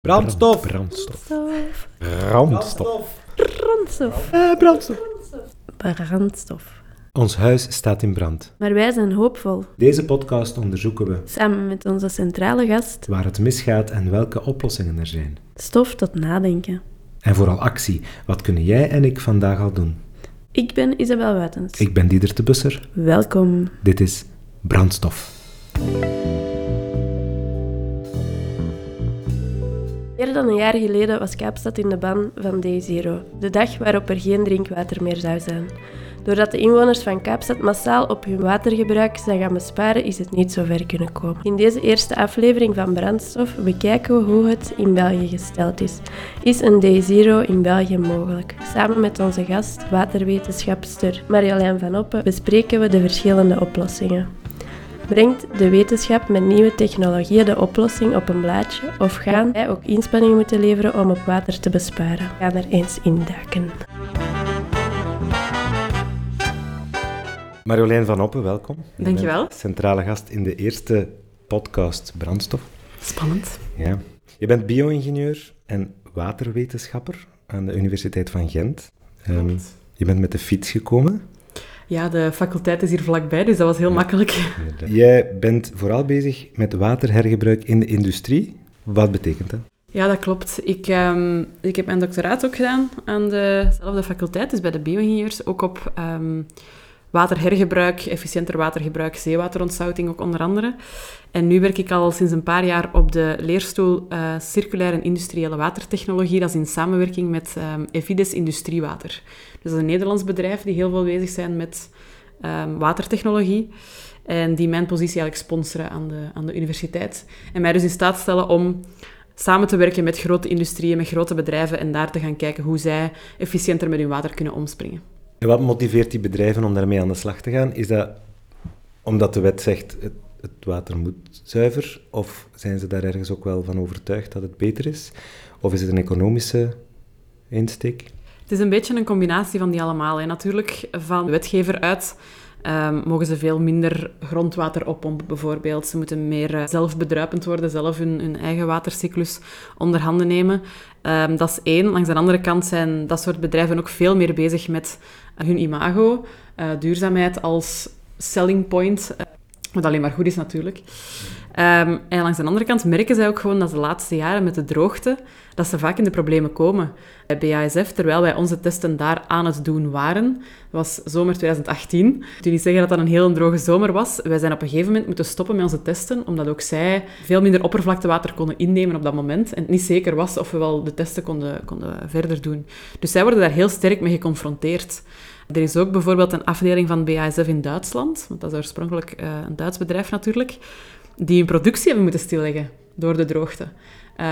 Brandstof. Brandstof. Brandstof. Brandstof. Brandstof. Eh, brandstof. Brandstof. Ons huis staat in brand. Maar wij zijn hoopvol. Deze podcast onderzoeken we Samen met onze centrale gast, waar het misgaat en welke oplossingen er zijn. stof tot nadenken. En vooral actie. Wat kunnen jij en ik vandaag al doen? Ik ben Isabel Wuitens. Ik ben Dieder de Busser. Welkom. Dit is Brandstof. Meer dan een jaar geleden was Kaapstad in de ban van Day Zero, de dag waarop er geen drinkwater meer zou zijn. Doordat de inwoners van Kaapstad massaal op hun watergebruik zijn gaan besparen, is het niet zo ver kunnen komen. In deze eerste aflevering van Brandstof bekijken we hoe het in België gesteld is. Is een Day Zero in België mogelijk? Samen met onze gast, waterwetenschapster Marjolein van Oppen, bespreken we de verschillende oplossingen. Brengt de wetenschap met nieuwe technologieën de oplossing op een blaadje of gaan wij ook inspanningen moeten leveren om op water te besparen? We gaan er eens induiken. Marjolein van Oppen, welkom. Je Dankjewel. Centrale gast in de eerste podcast Brandstof. Spannend. Ja. Je bent bio-ingenieur en waterwetenschapper aan de Universiteit van Gent. Ehm, je bent met de fiets gekomen. Ja, de faculteit is hier vlakbij, dus dat was heel makkelijk. Jij bent vooral bezig met waterhergebruik in de industrie. Wat betekent dat? Ja, dat klopt. Ik, ehm, ik heb mijn doctoraat ook gedaan aan dezelfde faculteit, dus bij de bio-ingenieurs, ook op ehm, waterhergebruik, efficiënter watergebruik, zeewaterontsouting ook onder andere. En nu werk ik al sinds een paar jaar op de leerstoel eh, Circulaire en Industriële Watertechnologie. Dat is in samenwerking met ehm, Evides Industriewater. Dus dat is een Nederlands bedrijf die heel veel bezig zijn met ehm, watertechnologie. En die mijn positie eigenlijk sponsoren aan de, aan de universiteit. En mij dus in staat stellen om samen te werken met grote industrieën, met grote bedrijven en daar te gaan kijken hoe zij efficiënter met hun water kunnen omspringen. En wat motiveert die bedrijven om daarmee aan de slag te gaan? Is dat omdat de wet zegt het, het water moet zuiver? Of zijn ze daar ergens ook wel van overtuigd dat het beter is? Of is het een economische insteek? Het is een beetje een combinatie van die allemaal. Hè. Natuurlijk, van wetgever uit ehm, mogen ze veel minder grondwater oppompen, bijvoorbeeld. Ze moeten meer eh, zelfbedruipend worden, zelf hun, eigen watercyclus onder handen nemen. Ehm, dat is één. Langs de andere kant zijn dat soort bedrijven ook veel meer bezig met eh, hun imago, eh, duurzaamheid als selling point, wat alleen maar goed is natuurlijk. Ehm, en langs de andere kant merken zij ook gewoon dat de laatste jaren met de droogte, dat ze vaak in de problemen komen. Bij BASF, terwijl wij onze testen daar aan het doen waren, was zomer 2018. Ik wil niet zeggen dat dat een heel droge zomer was. Wij zijn op een gegeven moment moeten stoppen met onze testen, omdat ook zij veel minder oppervlaktewater konden innemen op dat moment. En het niet zeker was of we wel de testen konden, konden verder doen. Dus zij worden daar heel sterk mee geconfronteerd. Er is ook bijvoorbeeld een afdeling van BASF in Duitsland, want dat is oorspronkelijk uh, een Duits bedrijf natuurlijk, die hun productie hebben moeten stilleggen door de droogte.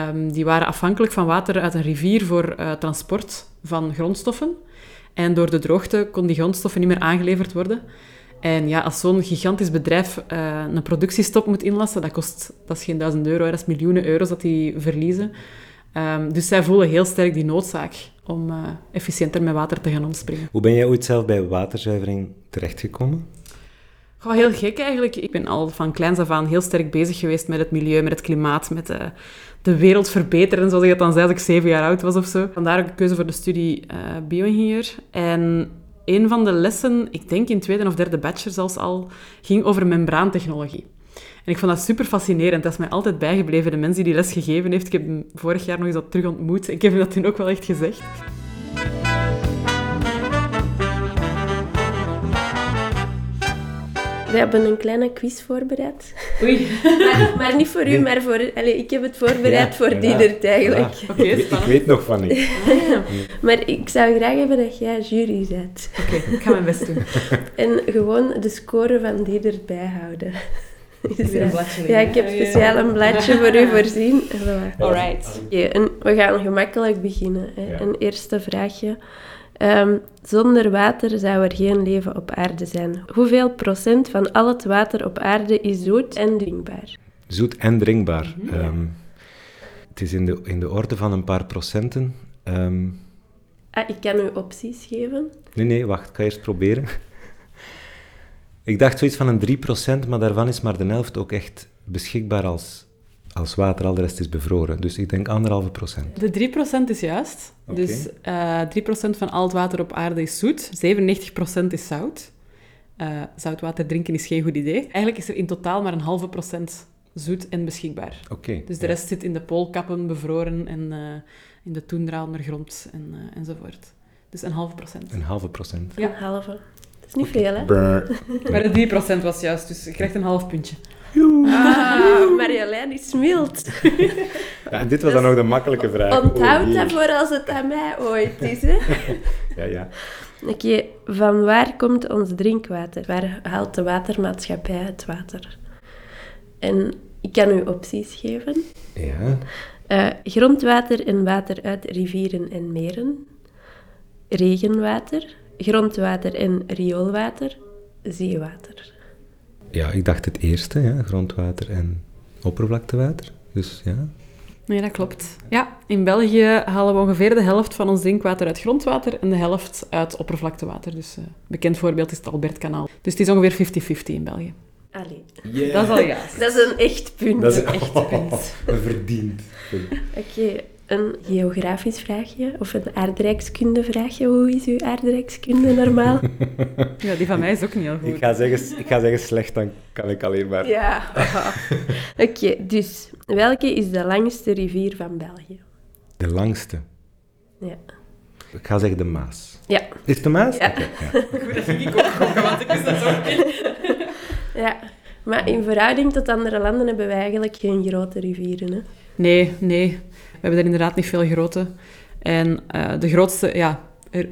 Um, die waren afhankelijk van water uit een rivier voor uh, transport van grondstoffen. En door de droogte kon die grondstoffen niet meer aangeleverd worden. En ja, als zo'n gigantisch bedrijf uh, een productiestop moet inlassen, dat kost dat is geen duizend euro, dat is miljoenen euro's dat die verliezen. Um, dus zij voelen heel sterk die noodzaak om uh, efficiënter met water te gaan omspringen. Hoe ben jij ooit zelf bij waterzuivering terechtgekomen? Goh, heel gek eigenlijk. Ik ben al van kleins af aan heel sterk bezig geweest met het milieu, met het klimaat, met de, de wereld verbeteren, zoals ik het dan zei als ik zeven jaar oud was of zo. Vandaar ook de keuze voor de studie uh, bio-ingenieur. En een van de lessen, ik denk in tweede of derde bachelor zelfs al, ging over membraantechnologie. En ik vond dat super fascinerend. Dat is mij altijd bijgebleven. De mensen die die les gegeven heeft, ik heb hem vorig jaar nog eens dat terug ontmoet. Ik heb dat toen ook wel echt gezegd. We hebben een kleine quiz voorbereid. Oei. maar, maar, niet voor u, maar voor... Allez, ik heb het voorbereid ja, voor ja, Diedert eigenlijk. Ja. Okay, ik, ik, weet nog van niet. maar ik zou graag hebben dat jij jury bent. Oké, okay, ik ga mijn best doen. en gewoon de score van Diedert bijhouden. Dus ja, ja, ik heb speciaal een bladje voor u voorzien. Alright. Okay, en we gaan gemakkelijk beginnen. Hè. Ja. Een eerste vraagje. Um, zonder water zou er geen leven op aarde zijn. Hoeveel procent van al het water op aarde is zoet en drinkbaar? Zoet en drinkbaar. Mm -hmm. um, het is in de, in de orde van een paar procenten. Um... Ah, ik kan u opties geven. Nee, nee, wacht. Ik ga eerst proberen. Ik dacht zoiets van een 3%, maar daarvan is maar de helft ook echt beschikbaar als als water, al de rest is bevroren. Dus ik denk anderhalve procent. De 3% is juist. Dus eh 3% van al het water op aarde is zoet, 97% is zout. Eh zoutwater drinken is geen goed idee. Eigenlijk is er in totaal maar een halve procent zoet en beschikbaar. Oké. Dus de ja. rest zit in de poolkappen bevroren en eh, in de toendra ondergrond en, eh, enzovoort. Dus een halve procent. Een halve procent. Ja. Een halve. Dat is niet veel, hè? Maar de 3% was juist, dus je krijgt een half puntje. Ah, Marjolein is mild. Ja, en dit was dan nog de makkelijke vraag. Onthoud Oh, dat voor als het aan mij ooit is, hè? Ja, ja. Oké, van waar komt ons drinkwater? Waar haalt de watermaatschappij het water? En ik kan u opties geven. Ja. Eh, grondwater en water uit rivieren en meren. Regenwater. Grondwater en rioolwater. Zeewater. Ja, ik dacht het eerste, ja. grondwater en oppervlaktewater. Dus ja. Nee, dat klopt. Ja, in België halen we ongeveer de helft van ons drinkwater uit grondwater en de helft uit oppervlaktewater. Dus eh bekend voorbeeld is het Albertkanaal. Dus het is ongeveer 50-50 in België. Allee. Dat is al juist. Dat is een echt punt. Dat is echt punt. een verdiend punt. Oké, een geografisch vraagje of een aardrijkskunde vraagje. Hoe is uw aardrijkskunde normaal? Ja, die van mij is ook niet heel goed. Ik ga, zeggen, ik ga zeggen slecht, dan kan ik alleen maar... ja. Oké, dus welke is de langste rivier van België? De langste. Ja. Ik ga zeggen de Maas. Ja. Is het de Maas? Ja. Oké, ja. Goed, dat ging ik ook want ik wist dat ook niet. ja. Maar in verhouding tot andere landen hebben wij eigenlijk geen grote rivieren. Hè? Nee, nee. We hebben er inderdaad niet veel grote. En eh, de grootste ja,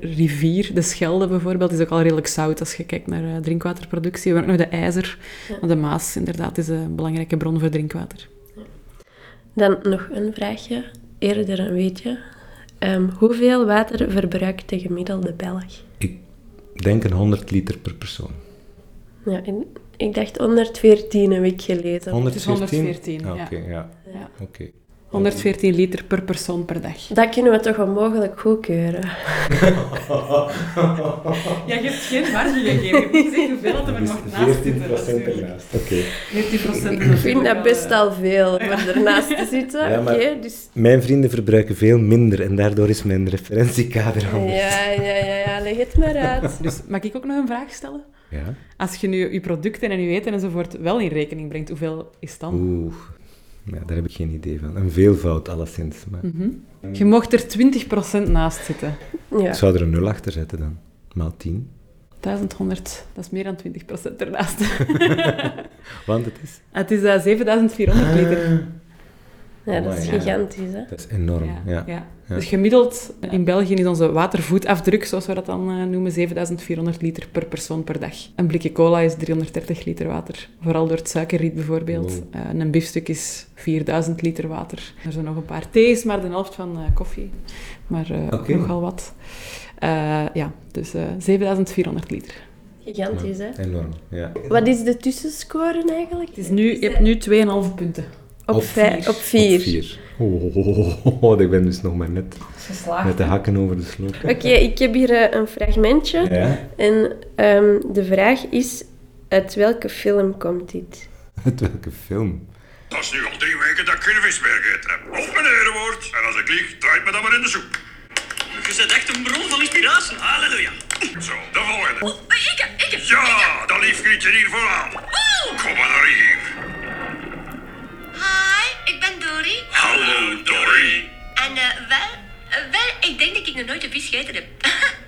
rivier, de Schelde bijvoorbeeld, is ook al redelijk zout als je kijkt naar eh, drinkwaterproductie. We hebben ook nog de IJzer. Ja. De Maas inderdaad is een belangrijke bron voor drinkwater. Dan nog een vraagje, eerder een weetje. Ehm, hoeveel water verbruikt de gemiddelde Belg? Ik denk een 100 liter per persoon. Ja, en ik dacht 114 een week geleden. 114? 114, Ah, ja. Oké, ja. Ja. Oké. 114 liter per persoon per dag. Dat kunnen we toch onmogelijk goedkeuren. Ja, je hebt geen marge gegeven. Niet gezegd hoeveel dat er mag naast 14 zitten. ernaast. Oké. 14 procent. Ik vind dat best al veel om ernaast te zitten. Ja, maar- Oké, dus... Mijn vrienden verbruiken veel minder en daardoor is mijn referentiekader anders. Ja, ja, ja, ja, leg het maar uit. Dus mag ik ook nog een vraag stellen? Ja? Als je nu je producten en je eten enzovoort wel in rekening brengt, hoeveel is dan? Oeh. Ja, daar heb ik geen idee van. Een veelvoud, alleszins. Maar Mhm. Je mocht er 20% naast zitten. Ja. ik zou er een 0 achter zetten dan. Maal 10. 1100, dat is meer dan 20% ernaast. Want het is... Het is eh, 7400 liter. Ja, dat is gigantisch, hè. Dat is enorm, ja. ja. Ja. Dus gemiddeld in België is onze watervoetafdruk, zoals we dat dan eh, noemen, 7400 liter per persoon per dag. Een blikje cola is 330 liter water, vooral door het suikerriet bijvoorbeeld. Wow. Eh, een biefstuk is 4000 liter water. Er zijn nog een paar thee's, maar de helft van eh, koffie. Maar eh, ook nogal wat. Eh, ja, dus eh 7400 liter. Gigantisch, hè. Enorm, ja. Wat is de tussenscore eigenlijk? Het is nu, je hebt nu 2,5 punten. Op, Op vijf, vier. op vier. Op vier. Oh, oh, oh, oh, ik ben dus nog maar net Geslaagd. met de hakken over de sloot. Oké, ik heb hier eh, een fragmentje. Ja? En ehm, de vraag is, uit welke film komt dit? Uit welke film? Dat is nu al drie weken dat ik geen vis meer gegeten heb. Op mijn erewoord. En als ik lieg, draait me dan maar in de soep. Je bent echt een bron van inspiratie. Halleluja. Zo, de volgende. Ik, ik, Ja, dat lief hier vooraan. Kom maar naar hier. Hi, ik ben Dory. Hallo, Dory. En eh, wel, eh, wel, ik denk dat ik nog nooit een vis gegeten heb.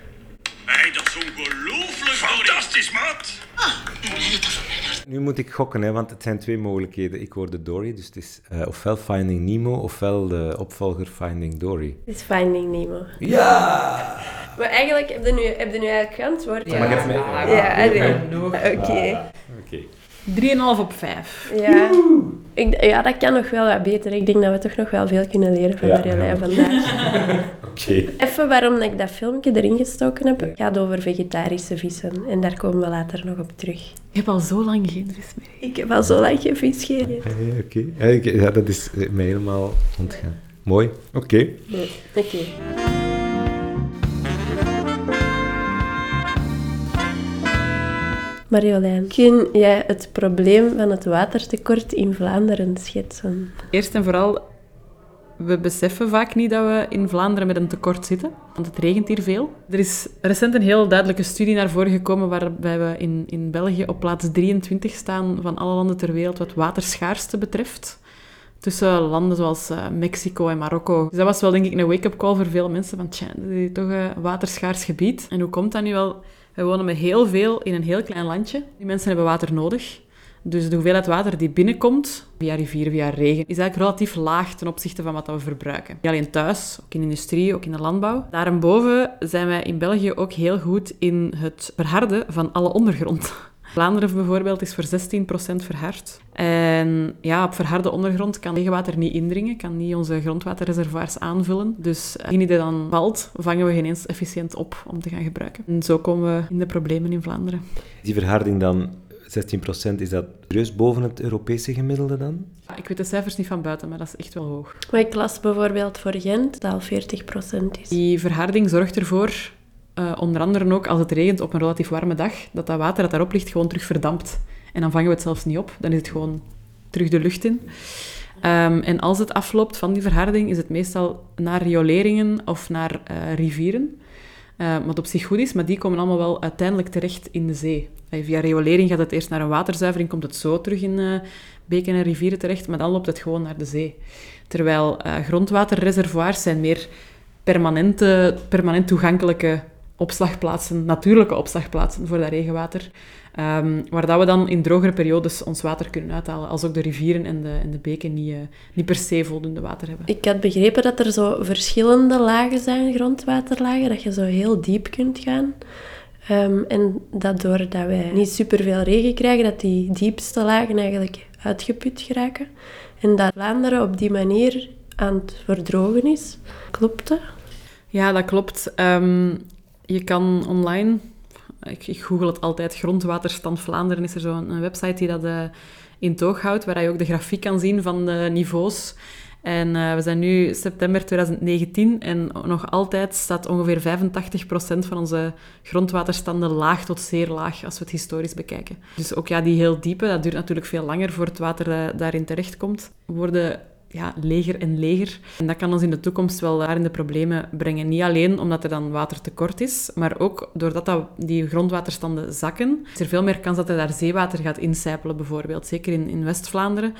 Hey, dat is ongelooflijk, Dory. Fantastisch, maat. Nu moet ik gokken, hè, want het zijn twee mogelijkheden. Ik hoorde Dory, dus het is eh, ofwel Finding Nemo, ofwel de opvolger Finding Dory. Het is Finding Nemo. Ja! Maar eigenlijk, heb je nu, heb je nu eigenlijk geantwoord? Maar ik heb mee- Ja. Oké. Oké. 3,5 op 5. Ja. Ik, ja, dat kan nog wel wat beter. Ik denk dat we toch nog wel veel kunnen leren van Ja. Marjolein vandaag. Oké. Even waarom ik dat filmpje erin gestoken heb. Het gaat over vegetarische vissen. En daar komen we later nog op terug. Je hebt al zo lang geen vis meer. Ik heb al zo lang geen vis gegeten. Ja, Oké. Ja, ik- Ja, dat is eh, mij helemaal ontgaan. Mooi. Oké. Nee. Oké. Marjolein, kun jij het probleem van het watertekort in Vlaanderen schetsen? Eerst en vooral, we beseffen vaak niet dat we in Vlaanderen met een tekort zitten, want het regent hier veel. Er is recent een heel duidelijke studie naar voren gekomen waarbij we in, in België op plaats 23 staan van alle landen ter wereld wat waterschaarste betreft. Tussen landen zoals uh, Mexico en Marokko. Dus dat was wel denk ik een wake-up call voor veel mensen van tja, dit is toch een waterschaars gebied. En hoe komt dat nu wel? We wonen met heel veel in een heel klein landje. Die mensen hebben water nodig. Dus de hoeveelheid water die binnenkomt, via rivieren, via regen, is eigenlijk relatief laag ten opzichte van wat we verbruiken. Niet alleen thuis, ook in industrie, ook in de landbouw. Daarboven zijn wij in België ook heel goed in het verharden van alle ondergrond. Vlaanderen bijvoorbeeld is voor 16% verhard. En ja, op verharde ondergrond kan regenwater niet indringen, kan niet onze grondwaterreservoirs aanvullen. Dus indien die dan valt, vangen we geen eens efficiënt op om te gaan gebruiken. En zo komen we in de problemen in Vlaanderen. Die verharding dan 16%, is dat serieus boven het Europese gemiddelde dan? Ik weet de cijfers niet van buiten, maar dat is echt wel hoog. Maar ik las bijvoorbeeld voor Gent dat al 40% is. Die verharding zorgt ervoor, uh, onder andere ook als het regent op een relatief warme dag, dat dat water dat daarop ligt gewoon terug verdampt. En dan vangen we het zelfs niet op, dan is het gewoon terug de lucht in. Um, en als het afloopt van die verharding, is het meestal naar rioleringen of naar uh, rivieren. Uh, wat op zich goed is, maar die komen allemaal wel uiteindelijk terecht in de zee. Via riolering gaat het eerst naar een waterzuivering, komt het zo terug in beken en rivieren terecht, maar dan loopt het gewoon naar de zee. Terwijl grondwaterreservoirs zijn meer permanente, permanent toegankelijke opslagplaatsen, natuurlijke opslagplaatsen voor dat regenwater. Um, waar dat we dan in drogere periodes ons water kunnen uithalen, als ook de rivieren en de, en de beken niet, uh, niet per se voldoende water hebben. Ik had begrepen dat er zo verschillende lagen zijn, grondwaterlagen, dat je zo heel diep kunt gaan. Um, en dat doordat wij niet superveel regen krijgen, dat die diepste lagen eigenlijk uitgeput geraken. En dat Vlaanderen op die manier aan het verdrogen is. Klopt dat? Ja, dat klopt. Um, je kan online, ik, ik, google het altijd, Grondwaterstand Vlaanderen is er zo'n website die dat uh, in toog houdt, waar je ook de grafiek kan zien van de niveaus. En uh, we zijn nu september 2019 en nog altijd staat ongeveer 85% van onze grondwaterstanden laag tot zeer laag als we het historisch bekijken. Dus ook ja, die heel diepe, dat duurt natuurlijk veel langer voor het water uh, daarin terechtkomt, worden ja, leger en leger. En dat kan ons in de toekomst wel daar in de problemen brengen. Niet alleen omdat er dan watertekort is, maar ook doordat dat, die grondwaterstanden zakken, is er veel meer kans dat er daar zeewater gaat incijpelen, bijvoorbeeld. Zeker in, in West-Vlaanderen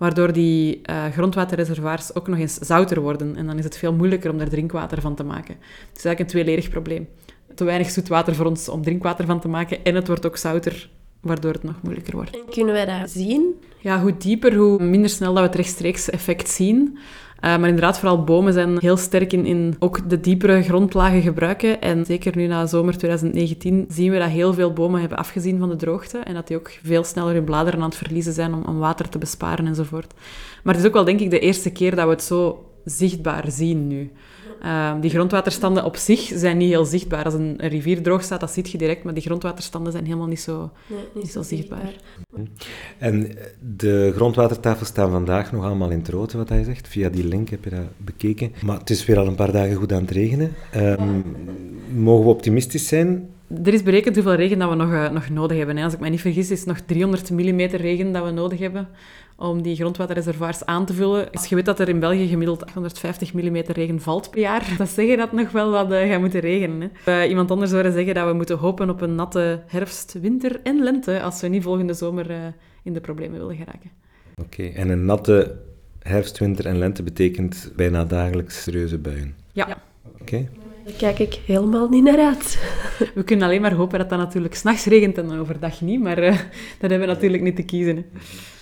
waardoor die uh, grondwaterreservoirs ook nog eens zouter worden. En dan is het veel moeilijker om daar drinkwater van te maken. Het is eigenlijk een tweeledig probleem. Te weinig zoet water voor ons om drinkwater van te maken en het wordt ook zouter, waardoor het nog moeilijker wordt. En kunnen wij dat zien? Ja, hoe dieper, hoe minder snel dat we het rechtstreeks effect zien. Uh, maar inderdaad, vooral bomen zijn heel sterk in, in ook de diepere grondlagen gebruiken. En zeker nu na zomer 2019 zien we dat heel veel bomen hebben afgezien van de droogte. En dat die ook veel sneller hun bladeren aan het verliezen zijn om, om water te besparen enzovoort. Maar het is ook wel, denk ik, de eerste keer dat we het zo zichtbaar zien nu. Uh, die grondwaterstanden op zich zijn niet heel zichtbaar. Als een, een, rivier droog staat, dat zie je direct, maar die grondwaterstanden zijn helemaal niet zo, nee, niet, niet zo zichtbaar. zichtbaar. En de grondwatertafels staan vandaag nog allemaal in het rood, wat hij zegt. Via die link heb je dat bekeken. Maar het is weer al een paar dagen goed aan het regenen. Um, mogen we optimistisch zijn? Er is berekend hoeveel regen dat we nog, uh, nog nodig hebben. Hè. Als ik me niet vergis, is het nog 300 mm regen dat we nodig hebben om die grondwaterreservoirs aan te vullen. Als je weet dat er in België gemiddeld 850 mm regen valt per jaar, dan zeg je dat nog wel wat uh, gaat moeten regenen. Hè. Uh, iemand anders zou zeggen dat we moeten hopen op een natte herfst, winter en lente als we niet volgende zomer uh, in de problemen willen geraken. Oké, okay. en een natte herfst, winter en lente betekent bijna dagelijks serieuze buien? Ja. Oké. Okay. Daar kijk ik helemaal niet naar uit. We kunnen alleen maar hopen dat dat natuurlijk s'nachts regent en overdag niet, maar uh, dat hebben we natuurlijk niet te kiezen. Hè.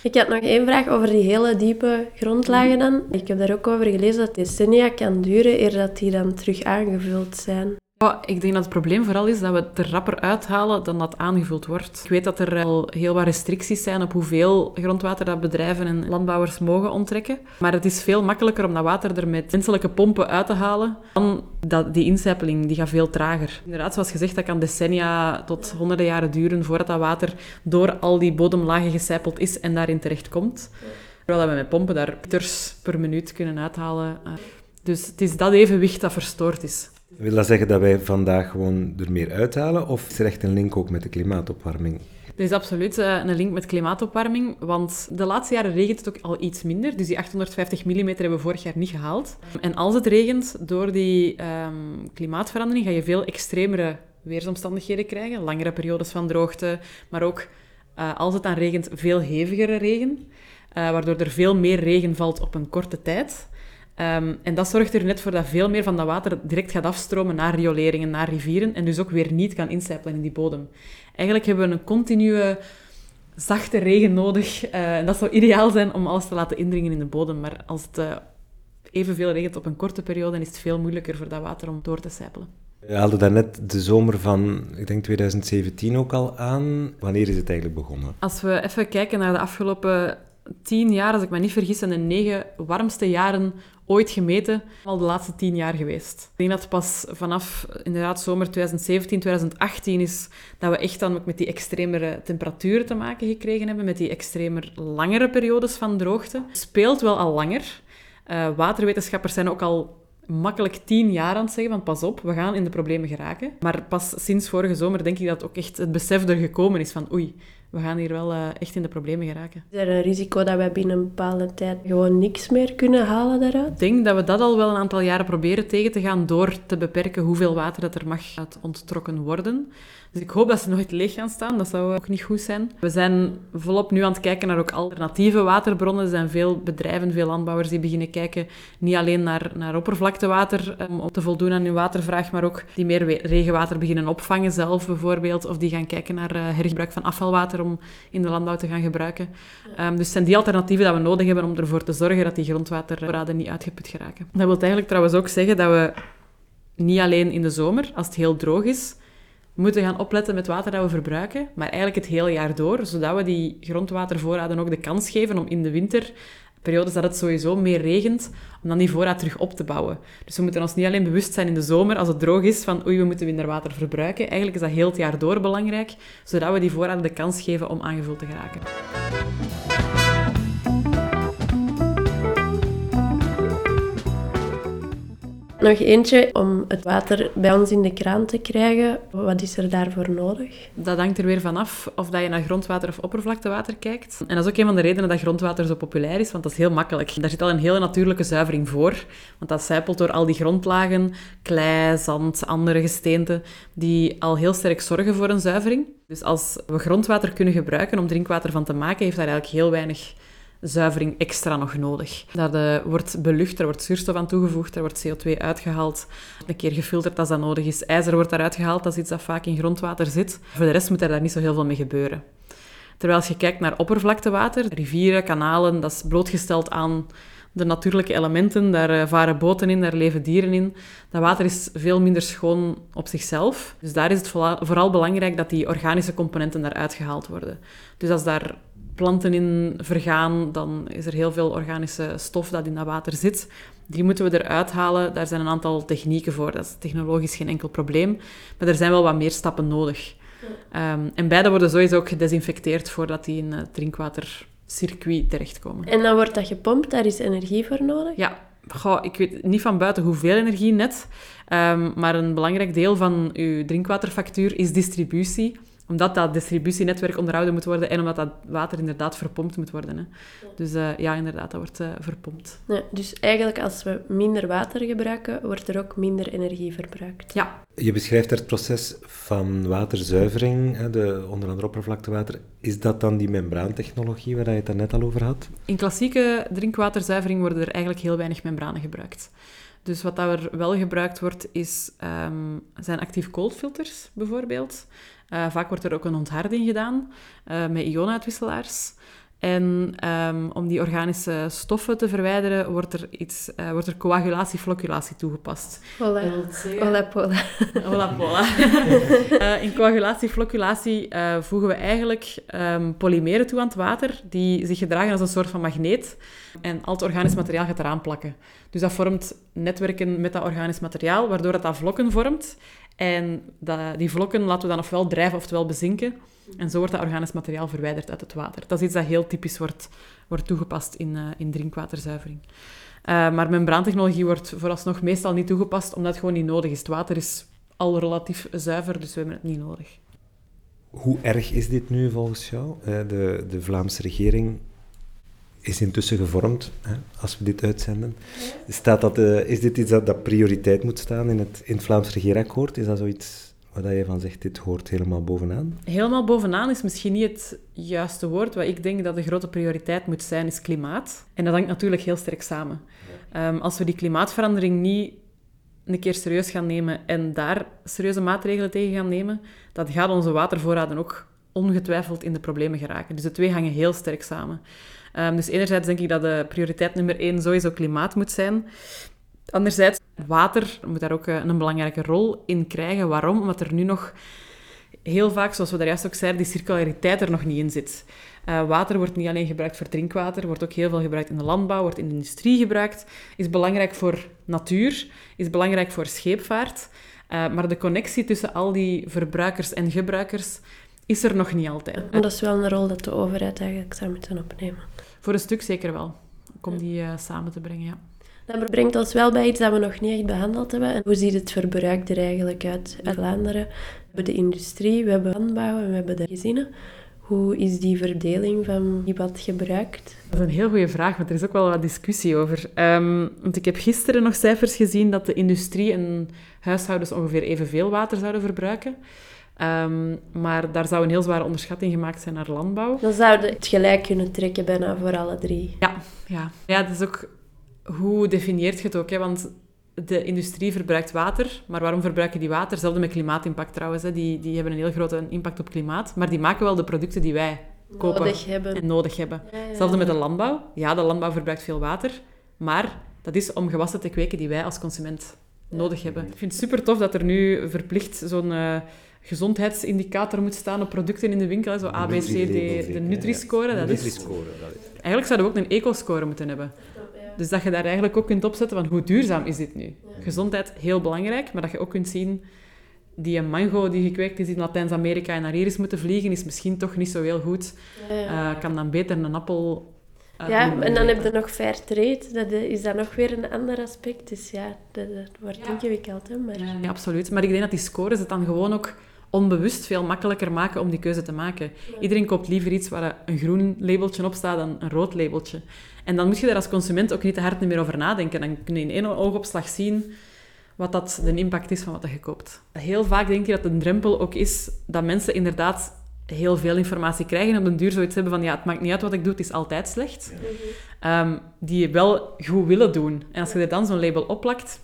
Ik had nog één vraag over die hele diepe grondlagen dan. Ik heb daar ook over gelezen dat decennia kan duren eer dat die dan terug aangevuld zijn. Ik denk dat het probleem vooral is dat we het er rapper uithalen dan dat aangevuld wordt. Ik weet dat er al heel wat restricties zijn op hoeveel grondwater dat bedrijven en landbouwers mogen onttrekken. Maar het is veel makkelijker om dat water er met menselijke pompen uit te halen dan dat, die incijpeling, die gaat veel trager. Inderdaad, zoals gezegd, dat kan decennia tot honderden jaren duren voordat dat water door al die bodemlagen gecijpeld is en daarin terechtkomt. Terwijl we met pompen daar liters per minuut kunnen uithalen. Dus het is dat evenwicht dat verstoord is. Wil dat zeggen dat wij vandaag gewoon er meer uithalen? Of is er echt een link ook met de klimaatopwarming? Er is absoluut eh, een link met klimaatopwarming, want de laatste jaren regent het ook al iets minder. Dus die 850 mm hebben we vorig jaar niet gehaald. En als het regent, door die ehm, klimaatverandering ga je veel extremere weersomstandigheden krijgen. Langere periodes van droogte, maar ook eh, als het dan regent, veel hevigere regen. eh, waardoor er veel meer regen valt op een korte tijd. Ehm, en dat zorgt er net voor dat veel meer van dat water direct gaat afstromen naar rioleringen, naar rivieren en dus ook weer niet kan incijpelen in die bodem. Eigenlijk hebben we een continue zachte regen nodig. eh, en dat zou ideaal zijn om alles te laten indringen in de bodem. Maar als het eh, evenveel regent op een korte periode, dan is het veel moeilijker voor dat water om door te sijpelen. Je haalde daarnet de zomer van, ik denk 2017 ook al aan. Wanneer is het eigenlijk begonnen? Als we even kijken naar de afgelopen tien jaar, als ik me niet vergis, zijn de negen warmste jaren ooit gemeten al de laatste tien jaar geweest. Ik denk dat pas vanaf inderdaad zomer 2017, 2018 is dat we echt dan met die extremere temperaturen te maken gekregen hebben, met die extremer langere periodes van droogte. Speelt wel al langer. Eh, waterwetenschappers zijn ook al makkelijk tien jaar aan het zeggen van pas op, we gaan in de problemen geraken. Maar pas sinds vorige zomer denk ik dat ook echt het besef er gekomen is van oei, we gaan hier wel eh, echt in de problemen geraken. Is er een risico dat wij binnen een bepaalde tijd gewoon niks meer kunnen halen daaruit? Ik denk dat we dat al wel een aantal jaren proberen tegen te gaan door te beperken hoeveel water dat er mag onttrokken worden. Dus ik hoop dat ze nooit leeg gaan staan. Dat zou ook niet goed zijn. We zijn volop nu aan het kijken naar ook alternatieve waterbronnen. Er zijn veel bedrijven, veel landbouwers die beginnen kijken niet alleen naar, naar oppervlaktewater um, om te voldoen aan hun watervraag, maar ook die meer regenwater beginnen opvangen zelf bijvoorbeeld. Of die gaan kijken naar uh, hergebruik van afvalwater om in de landbouw te gaan gebruiken. Um, dus zijn die alternatieven dat we nodig hebben om ervoor te zorgen dat die grondwatervoorraden niet uitgeput geraken. Dat wil eigenlijk trouwens ook zeggen dat we niet alleen in de zomer, als het heel droog is, moeten gaan opletten met water dat we verbruiken, maar eigenlijk het hele jaar door, zodat we die grondwatervoorraden ook de kans geven om in de winter, periodes dat het sowieso meer regent, om dan die voorraad terug op te bouwen. Dus we moeten ons niet alleen bewust zijn in de zomer, als het droog is, van oei, we moeten minder water verbruiken. Eigenlijk is dat heel het jaar door belangrijk, zodat we die voorraden de kans geven om aangevuld te geraken. Nog eentje om het water bij ons in de kraan te krijgen. Wat is er daarvoor nodig? Dat hangt er weer vanaf of dat je naar grondwater of oppervlaktewater kijkt. En dat is ook een van de redenen dat grondwater zo populair is, want dat is heel makkelijk. Daar zit al een hele natuurlijke zuivering voor, want dat zijpelt door al die grondlagen, klei, zand, andere gesteenten, die al heel sterk zorgen voor een zuivering. Dus als we grondwater kunnen gebruiken om drinkwater van te maken, heeft daar eigenlijk heel weinig zuivering extra nog nodig. Dat uh, wordt belucht, er wordt zuurstof aan toegevoegd, er wordt CO2 uitgehaald, een keer gefilterd als dat nodig is. IJzer wordt daaruit gehaald, dat is iets dat vaak in grondwater zit. Voor de rest moet er daar niet zo heel veel mee gebeuren. Terwijl als je kijkt naar oppervlaktewater, rivieren, kanalen, dat is blootgesteld aan de natuurlijke elementen. Daar uh, varen boten in, daar leven dieren in. Dat water is veel minder schoon op zichzelf. Dus daar is het vooral belangrijk dat die organische componenten daaruit gehaald worden. Dus als daar planten in vergaan, dan is er heel veel organische stof dat in dat water zit. Die moeten we eruit halen. Daar zijn een aantal technieken voor. Dat is technologisch geen enkel probleem. Maar er zijn wel wat meer stappen nodig. Ja. Um, en beide worden sowieso ook gedesinfecteerd voordat die in het drinkwatercircuit terechtkomen. En dan wordt dat gepompt, daar is energie voor nodig? Ja. Goh, ik weet niet van buiten hoeveel energie net, um, maar een belangrijk deel van uw drinkwaterfactuur is distributie omdat dat distributienetwerk onderhouden moet worden en omdat dat water inderdaad verpompt moet worden. Hè. Ja. Dus uh, ja, inderdaad, dat wordt uh, verpompt. Ja, dus eigenlijk als we minder water gebruiken, wordt er ook minder energie verbruikt. Ja. Je beschrijft het proces van waterzuivering, hè, de, onder andere oppervlaktewater. Is dat dan die membraantechnologie waar je het daarnet al over had? In klassieke drinkwaterzuivering worden er eigenlijk heel weinig membranen gebruikt. Dus wat er wel gebruikt wordt, is, um, zijn actief koolfilters bijvoorbeeld. Uh, vaak wordt er ook een ontharding gedaan uh, met ionuitwisselaars. En um, om die organische stoffen te verwijderen, wordt er, iets, uh, wordt er coagulatie-flocculatie toegepast. Hola, hola pola. Hola pola. in coagulatie-flocculatie voegen we eigenlijk um, polymeren toe aan het water, die zich gedragen als een soort van magneet. En al het organisch materiaal gaat eraan plakken. Dus dat vormt netwerken met dat organisch materiaal, waardoor het dat vlokken vormt. En die vlokken laten we dan ofwel drijven oftewel bezinken. En zo wordt dat organisch materiaal verwijderd uit het water. Dat is iets dat heel typisch wordt, wordt toegepast in, uh, in drinkwaterzuivering. Uh, maar membraantechnologie wordt vooralsnog meestal niet toegepast, omdat het gewoon niet nodig is. Het water is al relatief zuiver, dus we hebben het niet nodig. Hoe erg is dit nu volgens jou? Eh, De, de Vlaamse regering is intussen gevormd, hè, als we dit uitzenden. Staat dat, eh, is dit iets dat, dat prioriteit moet staan in het, in het Vlaams regeerakkoord? Is dat zoiets waar je van zegt, dit hoort helemaal bovenaan? Helemaal bovenaan is misschien niet het juiste woord. Wat ik denk dat de grote prioriteit moet zijn, is klimaat. En dat hangt natuurlijk heel sterk samen. Ehm, als we die klimaatverandering niet een keer serieus gaan nemen en daar serieuze maatregelen tegen gaan nemen, dan gaat onze watervoorraden ook ongetwijfeld in de problemen geraken. Dus de twee hangen heel sterk samen. Ehm, dus enerzijds denk ik dat de prioriteit nummer één sowieso klimaat moet zijn. Anderzijds, water moet daar ook eh, een belangrijke rol in krijgen. Waarom? Omdat er nu nog heel vaak, zoals we daar juist ook zeiden, die circulariteit er nog niet in zit. Eh, water wordt niet alleen gebruikt voor drinkwater, wordt ook heel veel gebruikt in de landbouw, wordt in de industrie gebruikt, is belangrijk voor natuur, is belangrijk voor scheepvaart. Eh, maar de connectie tussen al die verbruikers en gebruikers is er nog niet altijd. Maar dat is wel een rol dat de overheid eigenlijk zou moeten opnemen. Voor een stuk zeker wel, om die eh, samen te brengen, ja. Dat brengt ons wel bij iets dat we nog niet echt behandeld hebben. En hoe ziet het verbruik er eigenlijk uit in Vlaanderen? We hebben de industrie, we hebben landbouw en we hebben de gezinnen. Hoe is die verdeling van wie wat gebruikt? Dat is een heel goede vraag, want er is ook wel wat discussie over. Ehm, want ik heb gisteren nog cijfers gezien dat de industrie en huishoudens ongeveer evenveel water zouden verbruiken. Ehm, maar daar zou een heel zware onderschatting gemaakt zijn naar landbouw. Dan zouden we het gelijk kunnen trekken bijna voor alle drie. Ja, ja. ja dat is ook... Hoe definieert je het ook? Hè? Want de industrie verbruikt water, maar waarom verbruiken die water? Hetzelfde met klimaatimpact trouwens. Hè? Die, die hebben een heel grote impact op klimaat, maar die maken wel de producten die wij kopen Nodig hebben. en nodig hebben. Ja, ja, Hetzelfde met de landbouw. Ja, de landbouw verbruikt veel water, maar dat is om gewassen te kweken die wij als consument nodig hebben. Ik vind het super tof dat er nu verplicht zo'n eh, gezondheidsindicator moet staan op producten in de winkel. Zo A, B, C, D, de Nutri-score. Dat is, eigenlijk zouden we ook een eco-score moeten hebben. Dus dat je daar eigenlijk ook kunt opzetten van hoe duurzaam is dit nu? Gezondheid, heel belangrijk, maar dat je ook kunt zien... Die een mango die gekweekt is in Latijns-Amerika en naar hier is moeten vliegen, is misschien toch niet zo heel goed. Ja, ja. Eh, kan dan beter een appel... Ja, en dan heb je nog fair trade. Dat is dan nog weer een ander aspect. Dus ja, dat, dat wordt ingewikkeld. Hè? Maar... Ja, absoluut. Maar ik denk dat die scores het dan gewoon ook onbewust veel makkelijker maken om die keuze te maken. Iedereen koopt liever iets waar een groen labeltje op staat dan een rood labeltje. En dan moet je daar als consument ook niet te hard meer over nadenken. Dan kun je in één oogopslag zien wat dat de impact is van wat je koopt. Heel vaak denk je dat een drempel ook is dat mensen inderdaad heel veel informatie krijgen en op den duur zoiets hebben van ja, het maakt niet uit wat ik doe, het is altijd slecht. Ehm, die je wel goed willen doen. En als je er dan zo'n label opplakt,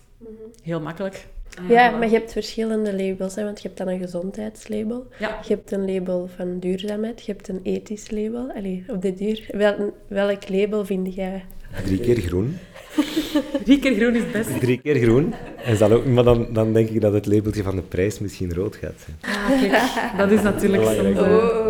heel makkelijk. Ja, maar je hebt verschillende labels. Hè? Want je hebt dan een gezondheidslabel. Ja. Je hebt een label van duurzaamheid. Je hebt een ethisch label. Allee, op de duur. Wel, welk label vind jij? Drie keer groen. Drie keer groen is het best. Drie keer groen. En zal ook, maar dan, dan denk ik dat het labeltje van de prijs misschien rood gaat zijn. Ah, kijk, dat is natuurlijk Belangrijk.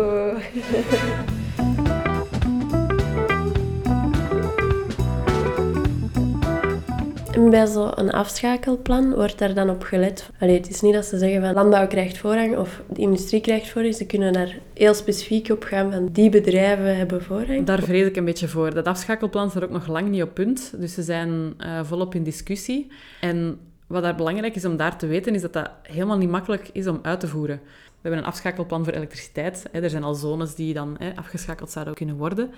En bij zo'n afschakelplan wordt daar dan op gelet. Allee, het is niet dat ze zeggen van landbouw krijgt voorrang of de industrie krijgt voorrang. Ze kunnen daar heel specifiek op gaan van die bedrijven hebben voorrang. Daar vrees ik een beetje voor. Dat afschakelplan staat ook nog lang niet op punt. Dus ze zijn eh, volop in discussie. En wat daar belangrijk is om daar te weten, is dat dat helemaal niet makkelijk is om uit te voeren. We hebben een afschakelplan voor elektriciteit. Er zijn al zones die dan afgeschakeld zouden kunnen worden.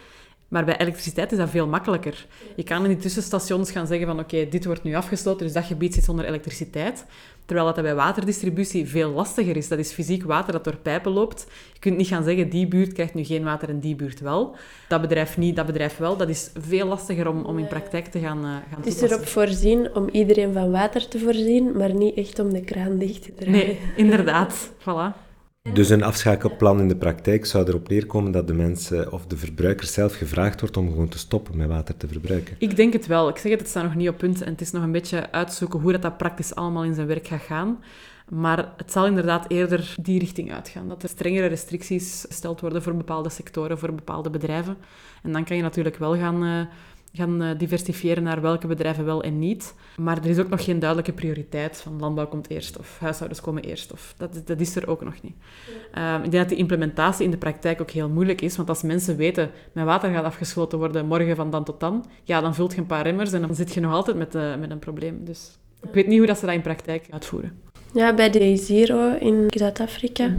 Maar bij elektriciteit is dat veel makkelijker. Je kan in die tussenstations gaan zeggen van oké, dit wordt nu afgesloten, dus dat gebied zit zonder elektriciteit. Terwijl dat, dat bij waterdistributie veel lastiger is. Dat is fysiek water dat door pijpen loopt. Je kunt niet gaan zeggen, die buurt krijgt nu geen water en die buurt wel. Dat bedrijf niet, dat bedrijf wel. Dat is veel lastiger om, om in praktijk te gaan, eh gaan Het is erop voorzien om iedereen van water te voorzien, maar niet echt om de kraan dicht te draaien. Nee, inderdaad. Voilà. Dus een afschakelplan in de praktijk zou erop neerkomen dat de mensen of de verbruiker zelf gevraagd wordt om gewoon te stoppen met water te verbruiken. Ik denk het wel. Ik zeg het, het staat nog niet op punt en het is nog een beetje uitzoeken hoe dat, dat praktisch allemaal in zijn werk gaat gaan. Maar het zal inderdaad eerder die richting uitgaan. Dat er strengere restricties gesteld worden voor bepaalde sectoren, voor bepaalde bedrijven. En dan kan je natuurlijk wel gaan, eh, gaan eh, diversifiëren naar welke bedrijven wel en niet. Maar er is ook nog geen duidelijke prioriteit van landbouw komt eerst of huishoudens komen eerst. Of, dat, dat is er ook nog niet. Ehm, ik denk dat die implementatie in de praktijk ook heel moeilijk is, want als mensen weten, mijn water gaat afgesloten worden morgen van dan tot dan, ja, dan vult je een paar remmers en dan zit je nog altijd met, eh, met een probleem. Dus ik weet niet hoe dat ze dat in praktijk uitvoeren. Ja, bij de Zero in Zuid-Afrika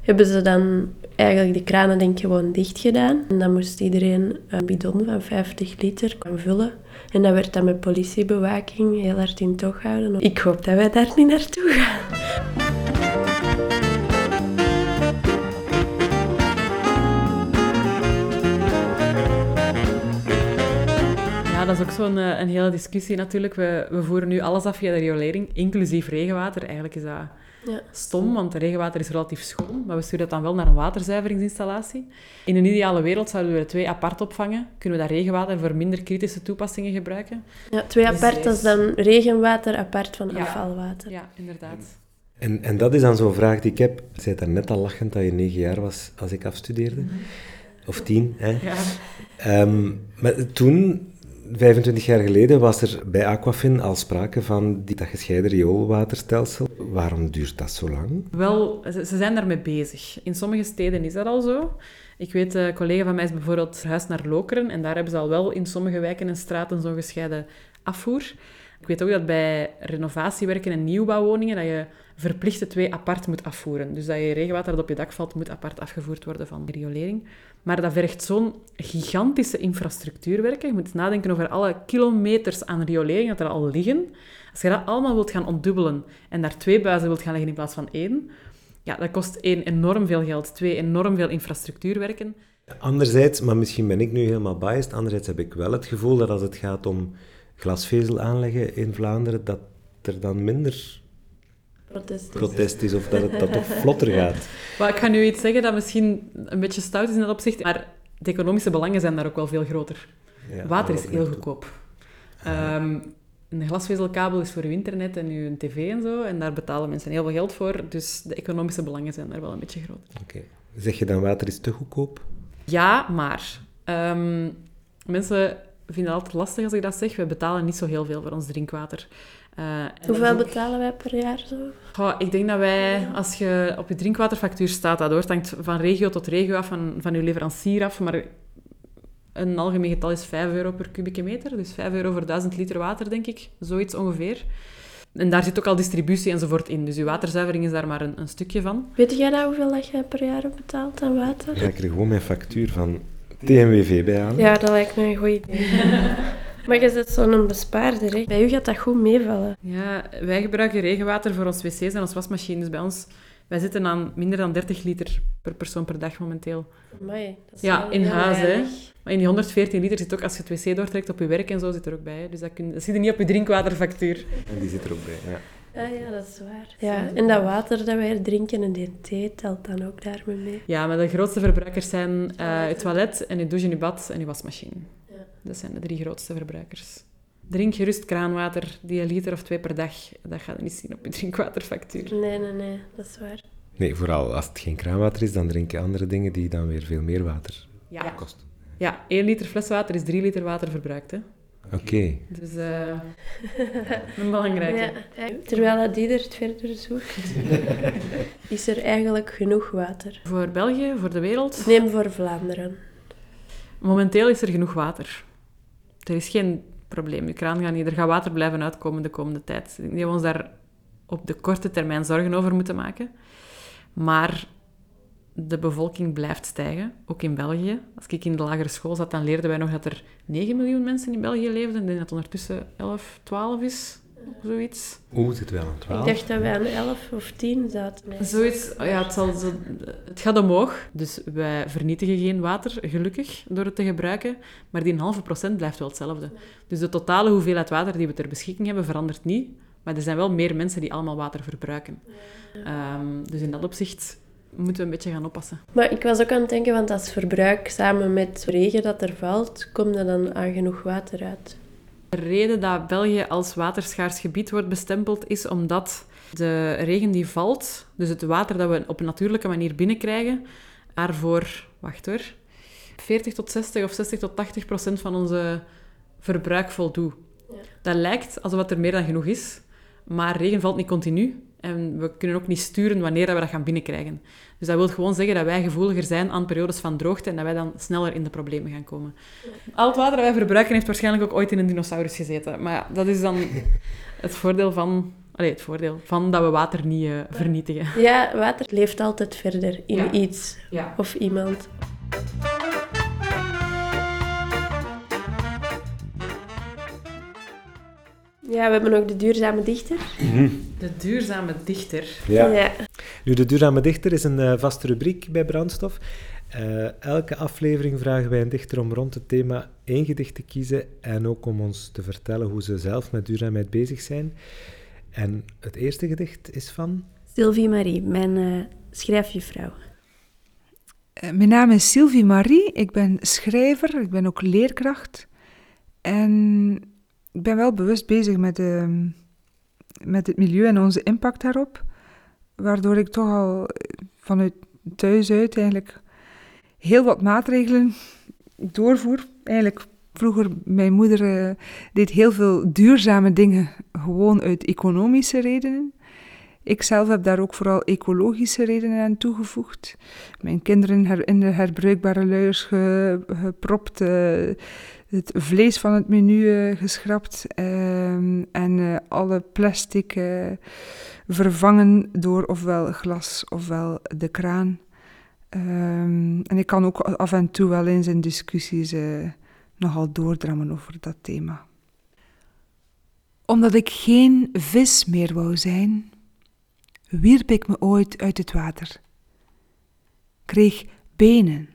hebben ze dan eigenlijk de kranen denk ik gewoon dicht gedaan. En dan moest iedereen een bidon van 50 liter gaan vullen. En dat werd dan met politiebewaking heel hard in toog gehouden. Ik hoop dat wij daar niet naartoe gaan. Ja, dat is ook zo'n eh, een hele discussie natuurlijk. We, we voeren nu alles af via de riolering, inclusief regenwater. Eigenlijk is dat Ja. stom, want regenwater is relatief schoon, maar we sturen dat dan wel naar een waterzuiveringsinstallatie. In een ideale wereld zouden we er twee apart opvangen. Kunnen we dat regenwater voor minder kritische toepassingen gebruiken? Ja, twee Dus apart, dat is dan regenwater apart van Ja. afvalwater. Ja, inderdaad. En, en dat is dan zo'n vraag die ik heb. Je zei daar net al lachend dat je negen jaar was als ik afstudeerde. Of tien, hè? Ja. Ehm, maar toen, 25 jaar geleden, was er bij Aquafin al sprake van die, dat gescheiden rioolwaterstelsel. Waarom duurt dat zo lang? Wel, ze, zijn daarmee bezig. In sommige steden is dat al zo. Ik weet, een collega van mij is bijvoorbeeld verhuisd naar Lokeren en daar hebben ze al wel in sommige wijken en straten zo'n gescheiden afvoer. Ik weet ook dat bij renovatiewerken en nieuwbouwwoningen dat je verplicht de twee apart moet afvoeren. Dus dat je regenwater dat op je dak valt, moet apart afgevoerd worden van de riolering. Maar dat vergt zo'n gigantische infrastructuurwerken. Je moet nadenken over alle kilometers aan riolering dat er al liggen. Als je dat allemaal wilt gaan ontdubbelen en daar twee buizen wilt gaan leggen in plaats van één, ja, dat kost één, enorm veel geld. Twee, enorm veel infrastructuurwerken. Anderzijds, maar misschien ben ik nu helemaal biased, anderzijds heb ik wel het gevoel dat als het gaat om glasvezel aanleggen in Vlaanderen, dat er dan minder Protest. protest is of dat het dat toch vlotter gaat. Maar ik ga nu iets zeggen dat misschien een beetje stout is in dat opzicht, maar de economische belangen zijn daar ook wel veel groter. Ja, Water is heel goedkoop. Ehm, een glasvezelkabel is voor uw internet en uw tv en zo, en daar betalen mensen heel veel geld voor, dus de economische belangen zijn daar wel een beetje groter. Oké. Zeg je dan water is te goedkoop? Ja, maar ehm, mensen vinden het altijd lastig als ik dat zeg. We betalen niet zo heel veel voor ons drinkwater. Eh, dat Hoeveel ook- betalen wij per jaar zo? Goh, ik denk dat wij, als je op je drinkwaterfactuur staat, dat hoort, hangt van regio tot regio af, van, van je leverancier af, maar een algemeen getal is 5 euro per kubieke meter. Dus 5 euro voor 1000 liter water, denk ik. Zoiets ongeveer. En daar zit ook al distributie enzovoort in. Dus je waterzuivering is daar maar een, een stukje van. Weet jij nou hoeveel dat je per jaar betaalt aan water? Ga ik er gewoon mijn factuur van TNWV bij halen? Ja, dat lijkt me een goed idee. maar je bent zo'n bespaarder, hè? Bij u gaat dat goed meevallen. Ja, wij gebruiken regenwater voor ons wc's en ons wasmachine. Dus bij ons, wij zitten aan minder dan 30 liter per persoon per dag momenteel. Is Ja, in huis, hè. Maar in die 114 liter zit ook, als je het wc doortrekt op je werk en zo, zit er ook bij. Hè. Dus dat, kun, dat zit er niet op je drinkwaterfactuur. En die zit er ook bij, ja. Ah ja, dat is waar. Ja, en dat water dat wij er drinken en die thee telt dan ook daarmee mee. Ja, maar de grootste verbruikers zijn eh het toilet en je douche en je bad en je wasmachine. Dat zijn de drie grootste verbruikers. Drink gerust kraanwater, die een liter of twee per dag. Dat gaat niet zien op je drinkwaterfactuur. Nee, nee, nee, dat is waar. Nee, vooral als het geen kraanwater is, dan drink je andere dingen die dan weer veel meer water Ja. kosten. ja, één liter fleswater is drie liter water verbruikt. Hè. Oké. Dus eh een belangrijke. Ja, terwijl dat ieder het verder zoekt, is er eigenlijk genoeg water. Voor België, voor de wereld, Neem voor Vlaanderen. momenteel is er genoeg water. Er is geen probleem. Je kraan gaat niet, er gaat water blijven uitkomen de komende tijd. Ik denk we ons daar op de korte termijn zorgen over moeten maken. Maar de bevolking blijft stijgen, ook in België. Als ik in de lagere school zat, dan leerden wij nog dat er 9 miljoen mensen in België leefden. Ik denk dat het ondertussen 11, 12 is, zoiets. Oeh, zit wel aan Ik 12. dacht dat wij aan 11 of 10 zaten. Nee. Zoiets, oh ja, het, zal zo, het gaat omhoog. Dus wij vernietigen geen water, gelukkig, door het te gebruiken. Maar die een halve procent blijft wel hetzelfde. Dus de totale hoeveelheid water die we ter beschikking hebben, verandert niet. Maar er zijn wel meer mensen die allemaal water verbruiken. Ehm, dus in dat opzicht moeten we een beetje gaan oppassen. Maar ik was ook aan het denken, want als verbruik samen met regen dat er valt, komt er dan aan genoeg water uit. De reden dat België als waterschaars gebied wordt bestempeld is omdat de regen die valt, dus het water dat we op een natuurlijke manier binnenkrijgen, daarvoor, wacht hoor, 40 tot 60 of 60 tot 80 procent van onze verbruik voldoet. Ja. Dat lijkt alsof er meer dan genoeg is, maar regen valt niet continu. En we kunnen ook niet sturen wanneer dat we dat gaan binnenkrijgen. Dus dat wil gewoon zeggen dat wij gevoeliger zijn aan periodes van droogte en dat wij dan sneller in de problemen gaan komen. Al het water dat wij verbruiken heeft waarschijnlijk ook ooit in een dinosaurus gezeten. Maar dat is dan het voordeel van Allee, het voordeel van dat we water niet eh, vernietigen. Ja, water leeft altijd verder in Ja. iets Ja. of iemand. Ja, we hebben ook de duurzame dichter. De duurzame dichter. Ja. Nu, de duurzame dichter is een eh, vaste rubriek bij Brandstof. Eh, elke aflevering vragen wij een dichter om rond het thema één gedicht te kiezen en ook om ons te vertellen hoe ze zelf met duurzaamheid bezig zijn. En het eerste gedicht is van... Sylvie Marie, mijn eh schrijfjuffrouw. Mijn naam is Sylvie Marie. Ik ben schrijver, ik ben ook leerkracht. En ik ben wel bewust bezig met, de, met het milieu en onze impact daarop. Waardoor ik toch al eh, vanuit thuis uit eigenlijk heel wat maatregelen doorvoer. Eigenlijk vroeger, mijn moeder eh, deed heel veel duurzame dingen gewoon uit economische redenen. Ik zelf heb daar ook vooral ecologische redenen aan toegevoegd. Mijn kinderen in de herbruikbare luiers ge- gepropt, eh, het vlees van het menu eh, geschrapt ehm, en eh, alle plastic eh, vervangen door ofwel glas ofwel de kraan. Ehm, en ik kan ook af en toe wel eens in discussies nogal doordrammen over dat thema. Omdat ik geen vis meer wou zijn, wierp ik me ooit uit het water. Kreeg benen,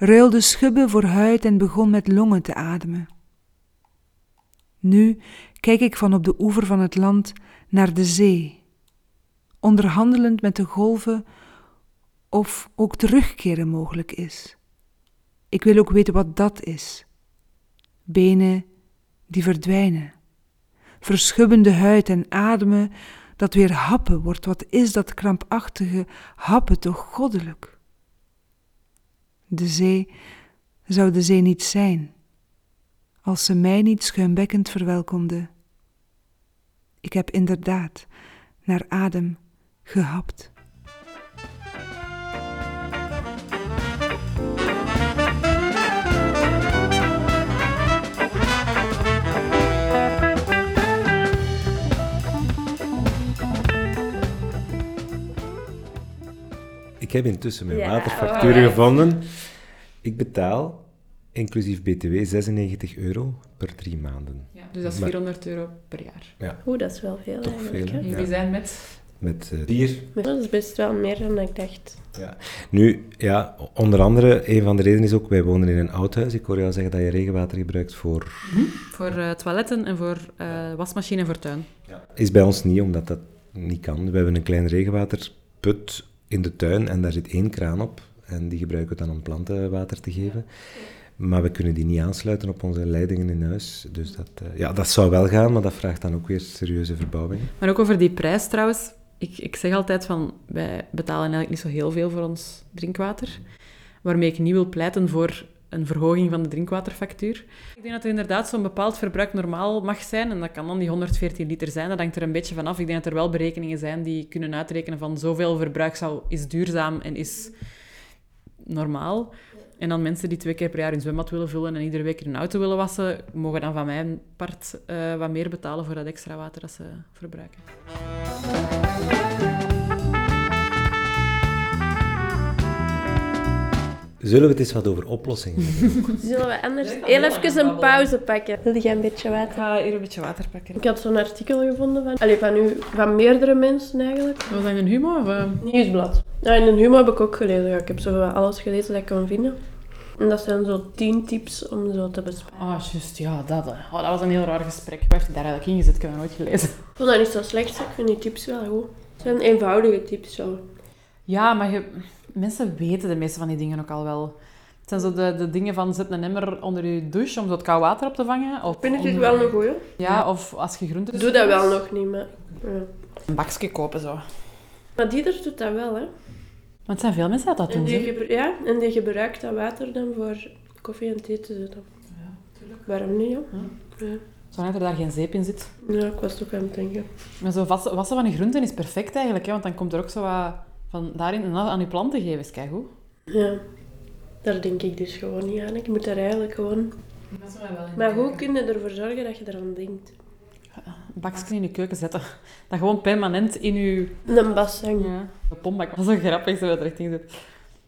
ruilde schubben voor huid en begon met longen te ademen. Nu kijk ik van op de oever van het land naar de zee, onderhandelend met de golven of ook terugkeren mogelijk is. Ik wil ook weten wat dat is. Benen die verdwijnen, verschubbende huid en ademen dat weer happen wordt. Wat is dat krampachtige happen toch goddelijk? De zee zou de zee niet zijn, als ze mij niet schuimbekkend verwelkomde. Ik heb inderdaad naar adem gehapt. Ik heb intussen mijn Ja, waterfacturen alright. gevonden. Ik betaal, inclusief btw, 96 euro per drie maanden. Dus dat is Maar- 400 euro per jaar. Oeh, dat is wel veel Toch eigenlijk. veel, jullie zijn met... Met bier. Dat is best wel meer dan ik dacht. Ja. Nu, ja, onder andere, een van de redenen is ook, wij wonen in een oud huis. Ik hoor jou zeggen dat je regenwater gebruikt voor... Voor eh, toiletten en voor eh, wasmachine en voor tuin. Is bij ons niet, omdat dat niet kan. We hebben een klein regenwaterput in de tuin en daar zit één kraan op. En die gebruiken we dan om planten water te geven. Maar we kunnen die niet aansluiten op onze leidingen in huis. Dus dat, eh, ja, dat zou wel gaan, maar dat vraagt dan ook weer serieuze verbouwingen. Maar ook over die prijs trouwens. Ik, ik zeg altijd van, wij betalen eigenlijk niet zo heel veel voor ons drinkwater. Waarmee ik niet wil pleiten voor een verhoging van de drinkwaterfactuur. Ik denk dat er inderdaad zo'n bepaald verbruik normaal mag zijn. En dat kan dan die 114 liter zijn. Dat hangt er een beetje van af. Ik denk dat er wel berekeningen zijn die kunnen uitrekenen van zoveel verbruik zou, is duurzaam en is normaal. En dan mensen die twee keer per jaar hun zwembad willen vullen en iedere week hun auto willen wassen, mogen dan van mijn part eh, wat meer betalen voor dat extra water dat ze verbruiken. Zullen we het eens wat over oplossingen hebben? Zullen we anders ik heel even een pauze pakken? Wil jij een beetje Ik water? ga hier een beetje water pakken. Ik had zo'n artikel gevonden van, allee, van, u, van meerdere mensen eigenlijk. Was dat in een humo? Of, eh? Nieuwsblad. Ja, in een Humo heb ik ook gelezen. Ja, ik heb zo alles gelezen dat ik kon vinden. En dat zijn zo tien tips om zo te besparen. Ah, juist, ja, dat. hè. Oh, dat was een heel raar gesprek. Waar heeft daar eigenlijk ingezet? Ik heb dat nooit gelezen. Ik vond dat niet zo slecht. Ik vind die tips wel goed. Het zijn eenvoudige tips zo. Ja, maar je, mensen weten de meeste van die dingen ook al wel. Het zijn zo de, de dingen van zet een emmer onder je douche om zo het koud water op te vangen. Of Vind ik onder- wel een goeie. Ja, of als je groenten... Ik doe dat wel nog niet, maar... Ja. Een bakje kopen, zo. Maar Dieders doet dat wel, hè. Want het zijn veel mensen dat dat En doen. die, ja, en die gebruikt dat water dan voor koffie en thee te zetten. Waarom niet, ja? Ja. Zolang er daar geen zeep in zit. Ja, ik was het ook aan het denken. Maar zo wassen, wassen van je groenten is perfect eigenlijk, hè, want dan komt er ook zo wat van daarin en aan je planten geven. Is keigoed. Ja. Daar denk ik dus gewoon niet aan. Ik moet daar eigenlijk gewoon... Maar hoe kun je ervoor zorgen dat je eraan denkt? bakje in je keuken zetten. Dat gewoon permanent in je Een bassin. ja, pompbak. Dat is zo grappig, zo dat richting zit.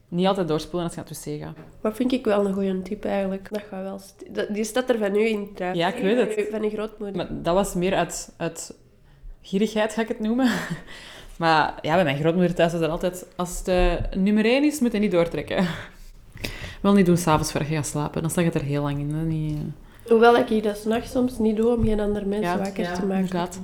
Niet altijd doorspoelen als je naar het wc gaat. Wat vind ik wel een goede tip eigenlijk. Dat gaat wel st- die staat er van u in thuis. Ja, ik weet het. Van uw- Van je grootmoeder. Maar dat was meer uit, uit gierigheid, ga ik het noemen. Maar ja, bij mijn grootmoeder thuis was dat altijd... Als het eh, nummer één is, moet je niet doortrekken. Wel niet doen s'avonds voor je gaat slapen. Dan staat het er heel lang in. Hè? Niet, eh, Hoewel ik dat s'nachts soms niet doe om geen ander mens Ja, wakker ja, te maken. inderdaad.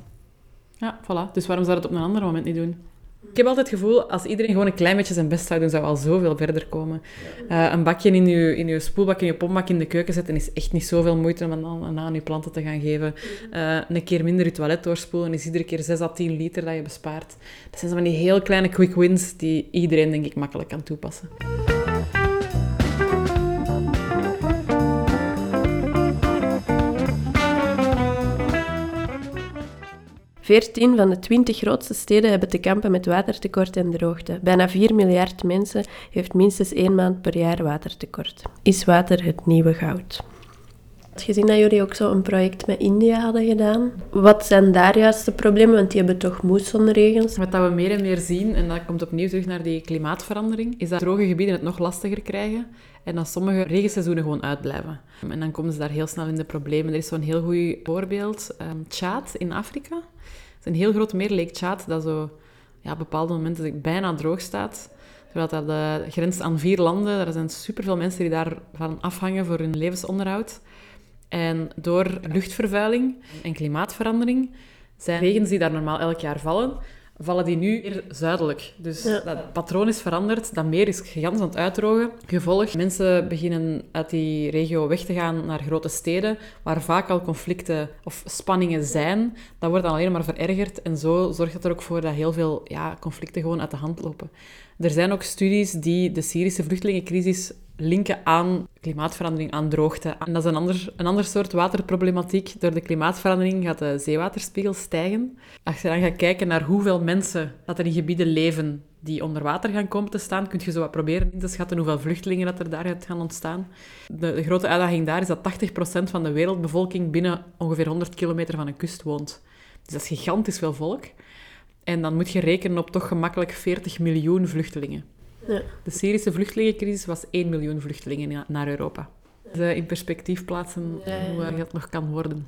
Ja, voilà. Dus waarom zou het op een ander moment niet doen? Ik heb altijd het gevoel, als iedereen gewoon een klein beetje zijn best zou doen, zou al zoveel verder komen. Eh, een bakje in je, in spoelbak, in je pompbak in de keuken zetten, is echt niet zoveel moeite om dan aan je planten te gaan geven. Eh, een keer minder je toilet doorspoelen is iedere keer 6 à 10 liter dat je bespaart. Dat zijn zo van die heel kleine quick wins die iedereen, denk ik, makkelijk kan toepassen. 14 van de 20 grootste steden hebben te kampen met watertekort en droogte. Bijna 4 miljard mensen heeft minstens één maand per jaar watertekort. Is water het nieuwe goud? Gezien dat jullie ook zo een project met India hadden gedaan, wat zijn daar juist de problemen? Want die hebben toch moessonregens. Wat dat we meer en meer zien, en dat komt opnieuw terug naar die klimaatverandering, is dat droge gebieden het nog lastiger krijgen en dat sommige regenseizoenen gewoon uitblijven. En dan komen ze daar heel snel in de problemen. Er is zo'n heel goed voorbeeld, um, Tjaad in Afrika. Het is een heel groot meer, Lake Tjaad, dat zo ja, bepaalde momenten bijna droog staat. Terwijl dat uh, grenst aan vier landen. Er zijn superveel mensen die daarvan afhangen voor hun levensonderhoud. En door luchtvervuiling en klimaatverandering zijn regens die daar normaal elk jaar vallen, vallen die nu meer zuidelijk. Dus ja. dat patroon is veranderd. Dat meer is gigantisch aan het uitdrogen. Gevolg, mensen beginnen uit die regio weg te gaan naar grote steden, waar vaak al conflicten of spanningen zijn. Dat wordt dan alleen maar verergerd. En zo zorgt het er ook voor dat heel veel ja, conflicten gewoon uit de hand lopen. Er zijn ook studies die de Syrische vluchtelingencrisis linken aan klimaatverandering, aan droogte. En dat is een ander, een ander soort waterproblematiek. Door de klimaatverandering gaat de zeewaterspiegel stijgen. Als je dan gaat kijken naar hoeveel mensen dat er in gebieden leven die onder water gaan komen te staan, kun je zo wat proberen in te schatten hoeveel vluchtelingen dat er daar gaan ontstaan. De, de grote uitdaging daar is dat 80% van de wereldbevolking binnen ongeveer 100 kilometer van een kust woont. Dus dat is gigantisch veel volk. En dan moet je rekenen op toch gemakkelijk 40 miljoen vluchtelingen. Ja. De Syrische vluchtelingencrisis was 1 miljoen vluchtelingen naar Europa. Dus in perspectief plaatsen Ja, ja. hoe dat nog kan worden.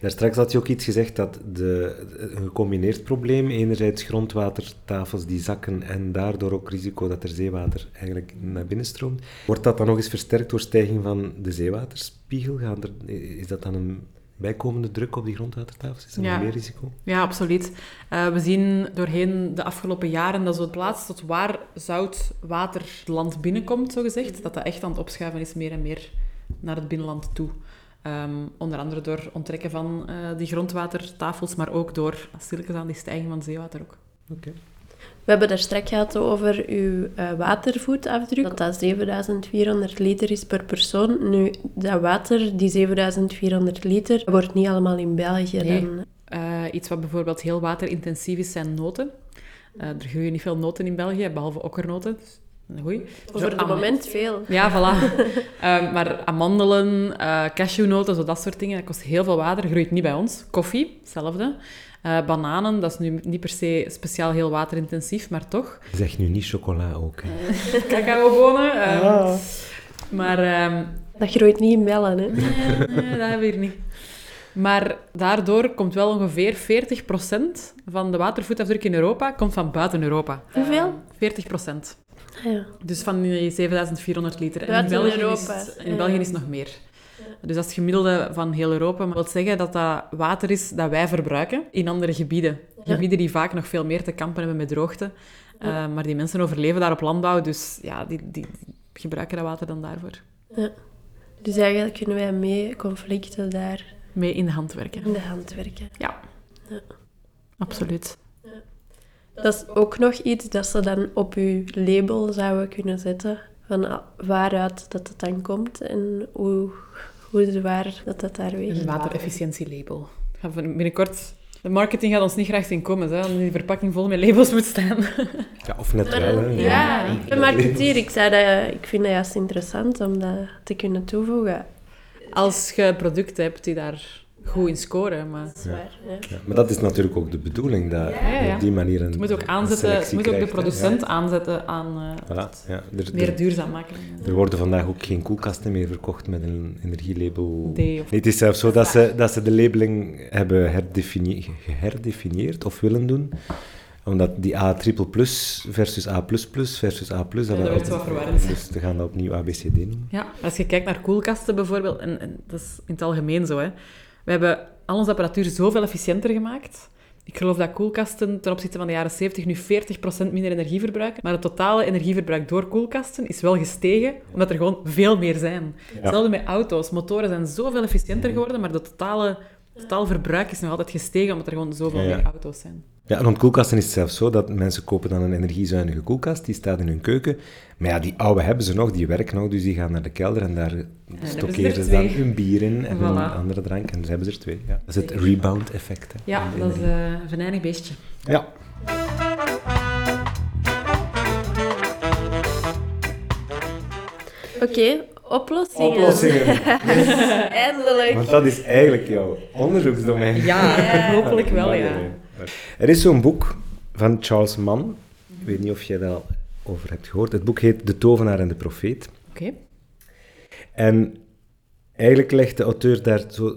Daar straks had je ook iets gezegd dat de, een gecombineerd probleem, enerzijds grondwatertafels die zakken en daardoor ook risico dat er zeewater eigenlijk naar binnen stroomt. Wordt dat dan nog eens versterkt door stijging van de zeewaterspiegel? Gaan er, is dat dan een bijkomende druk op die grondwatertafels? Is er Ja. nog meer risico? Ja, absoluut. Eh, we zien doorheen de afgelopen jaren dat zo het plaats tot waar zout water het land binnenkomt, zogezegd, dat dat echt aan het opschuiven is meer en meer naar het binnenland toe. Ehm, onder andere door onttrekken van eh, die grondwatertafels, maar ook door stilletjes aan die stijging van zeewater ook. We hebben daar straks gehad over uw eh, watervoetafdruk, dat dat 7400 liter is per persoon. Nu, dat water, die 7400 liter, wordt niet allemaal in België Nee. dan. Eh, iets wat bijvoorbeeld heel waterintensief is, zijn noten. Eh, er groeien niet veel noten in België, behalve okkernoten. Goeie. Voor het moment veel. Ja, voilà. Ehm, maar amandelen, eh cashewnoten, zo dat soort dingen, dat kost heel veel water. Groeit niet bij ons. Koffie, hetzelfde. Eh, bananen, dat is nu niet per se speciaal heel waterintensief, maar toch. Zeg nu niet chocola ook. Cacaobonen. ehm, Maar ehm, Dat groeit niet in Bellen, hè. nee, nee, dat hebben we hier niet. Maar daardoor komt wel ongeveer 40% van de watervoetafdruk in Europa komt van buiten Europa. Hoeveel? 40%. Ah, ja. Dus van die 7400 liter. En in België Europa. Is, in Ja. België is het nog meer. Dus dat is het gemiddelde van heel Europa. Maar dat wil zeggen dat dat water is dat wij verbruiken in andere gebieden. Ja. Gebieden die vaak nog veel meer te kampen hebben met droogte. Ja. Uh, maar die mensen overleven daar op landbouw. Dus ja, die, die gebruiken dat water dan daarvoor. Dus eigenlijk kunnen wij mee conflicten daar Mee in de hand werken. in de hand werken. Ja. Ja. Absoluut. Dat is ook nog iets dat ze dan op uw label zouden kunnen zetten. Van ah, waaruit dat het dan komt en hoe, hoe waar dat dat daar weegt. Een waterefficiëntielabel. Binnenkort... De marketing gaat ons niet graag zien komen, hè, omdat die verpakking vol met labels moet staan. Ja, of net wel. Hè. Ja, ik ben marketeer. Ik, dat, ik vind dat juist interessant om dat te kunnen toevoegen. Als je producten hebt die daar goed in scoren. Maar Dat is waar. Ja. Ja, maar dat is natuurlijk ook de bedoeling, dat ja, ja. op die manier een je moet ook aanzetten, moet ook de hè. producent aanzetten aan eh, Ja. Voilà, ja. Er, meer er, duurzaam maken. er worden vandaag ook geen koelkasten meer verkocht met een energielabel. D of- Nee, het is zelfs zo dat ze, dat ze de labeling hebben herdefini- geherdefinieerd of willen doen omdat die A triple plus versus A plus plus versus A plus... Ja, dat werd wat verwarrend. Dus we gaan dat opnieuw ABCD noemen. Ja, als je kijkt naar koelkasten bijvoorbeeld, en, en dat is in het algemeen zo, hè. We hebben al onze apparatuur zoveel efficiënter gemaakt. Ik geloof dat koelkasten ten opzichte van de jaren 70 nu 40% minder energie verbruiken. Maar het totale energieverbruik door koelkasten is wel gestegen, omdat er gewoon veel meer zijn. Hetzelfde met auto's. Motoren zijn zoveel efficiënter geworden, maar het totale, totaal verbruik is nog altijd gestegen, omdat er gewoon zoveel Ja, ja. meer auto's zijn. Ja, en rond koelkasten is het zelfs zo dat mensen kopen dan een energiezuinige koelkast, die staat in hun keuken. Maar ja, die oude hebben ze nog, die werken nog, dus die gaan naar de kelder en daar ze stockeren er ze dan hun bier in en een Voilà. andere drank. En dus hebben ze er twee. Ja. Dat is het rebound-effect. hè, Ja, dat is eh, een venijnig beestje. Ja. Oké, oplossingen. Oplossingen. Eindelijk. Want dat is eigenlijk jouw onderzoeksdomein. Ja, hopelijk wel, ja. Er is zo'n boek van Charles Mann. Ik weet niet of jij daar al over hebt gehoord. Het boek heet De Tovenaar en de Profeet. Oké. En eigenlijk legt de auteur daar zo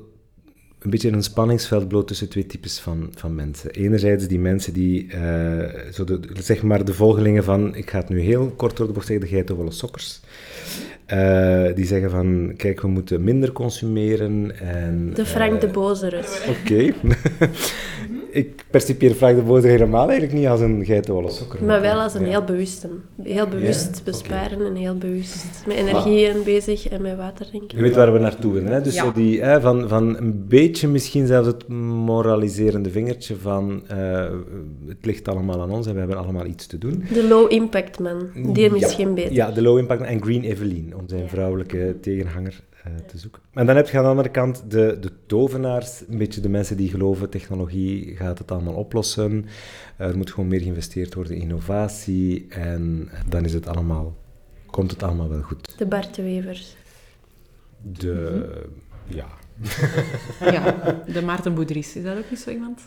een beetje een spanningsveld bloot tussen twee types van, van mensen. Enerzijds die mensen die, eh, zo de, zeg maar de volgelingen van, ik ga het nu heel kort door de bocht zeggen, de geitenwolle sokkers. Eh, die zeggen van, kijk, we moeten minder consumeren en... De Frank de eh, Bozerus. Oké. ik percipieer Frank de Bozer helemaal eigenlijk niet als een geitenwolle sokker. Maar wel als een Ja. heel bewuste. Heel bewust Ja? besparen en heel bewust met energieën bezig en met water drinken. Je weet waar we naartoe willen. Hè? Dus Ja. zo die, hè, van, van een beetje misschien zelfs het moraliserende vingertje van eh, het ligt allemaal aan ons en we hebben allemaal iets te doen. De low impact man, die is Ja. geen beter. Ja, de low impact en Green Evelyn, om zijn vrouwelijke tegenhanger eh, te zoeken. En dan heb je aan de andere kant de, de tovenaars, een beetje de mensen die geloven technologie gaat het allemaal oplossen. Er moet gewoon meer geïnvesteerd worden in innovatie en dan is het allemaal, komt het allemaal wel goed. De Bart de Wevers. De, ja, Ja, de Maarten Boudries. Is dat ook niet zo iemand?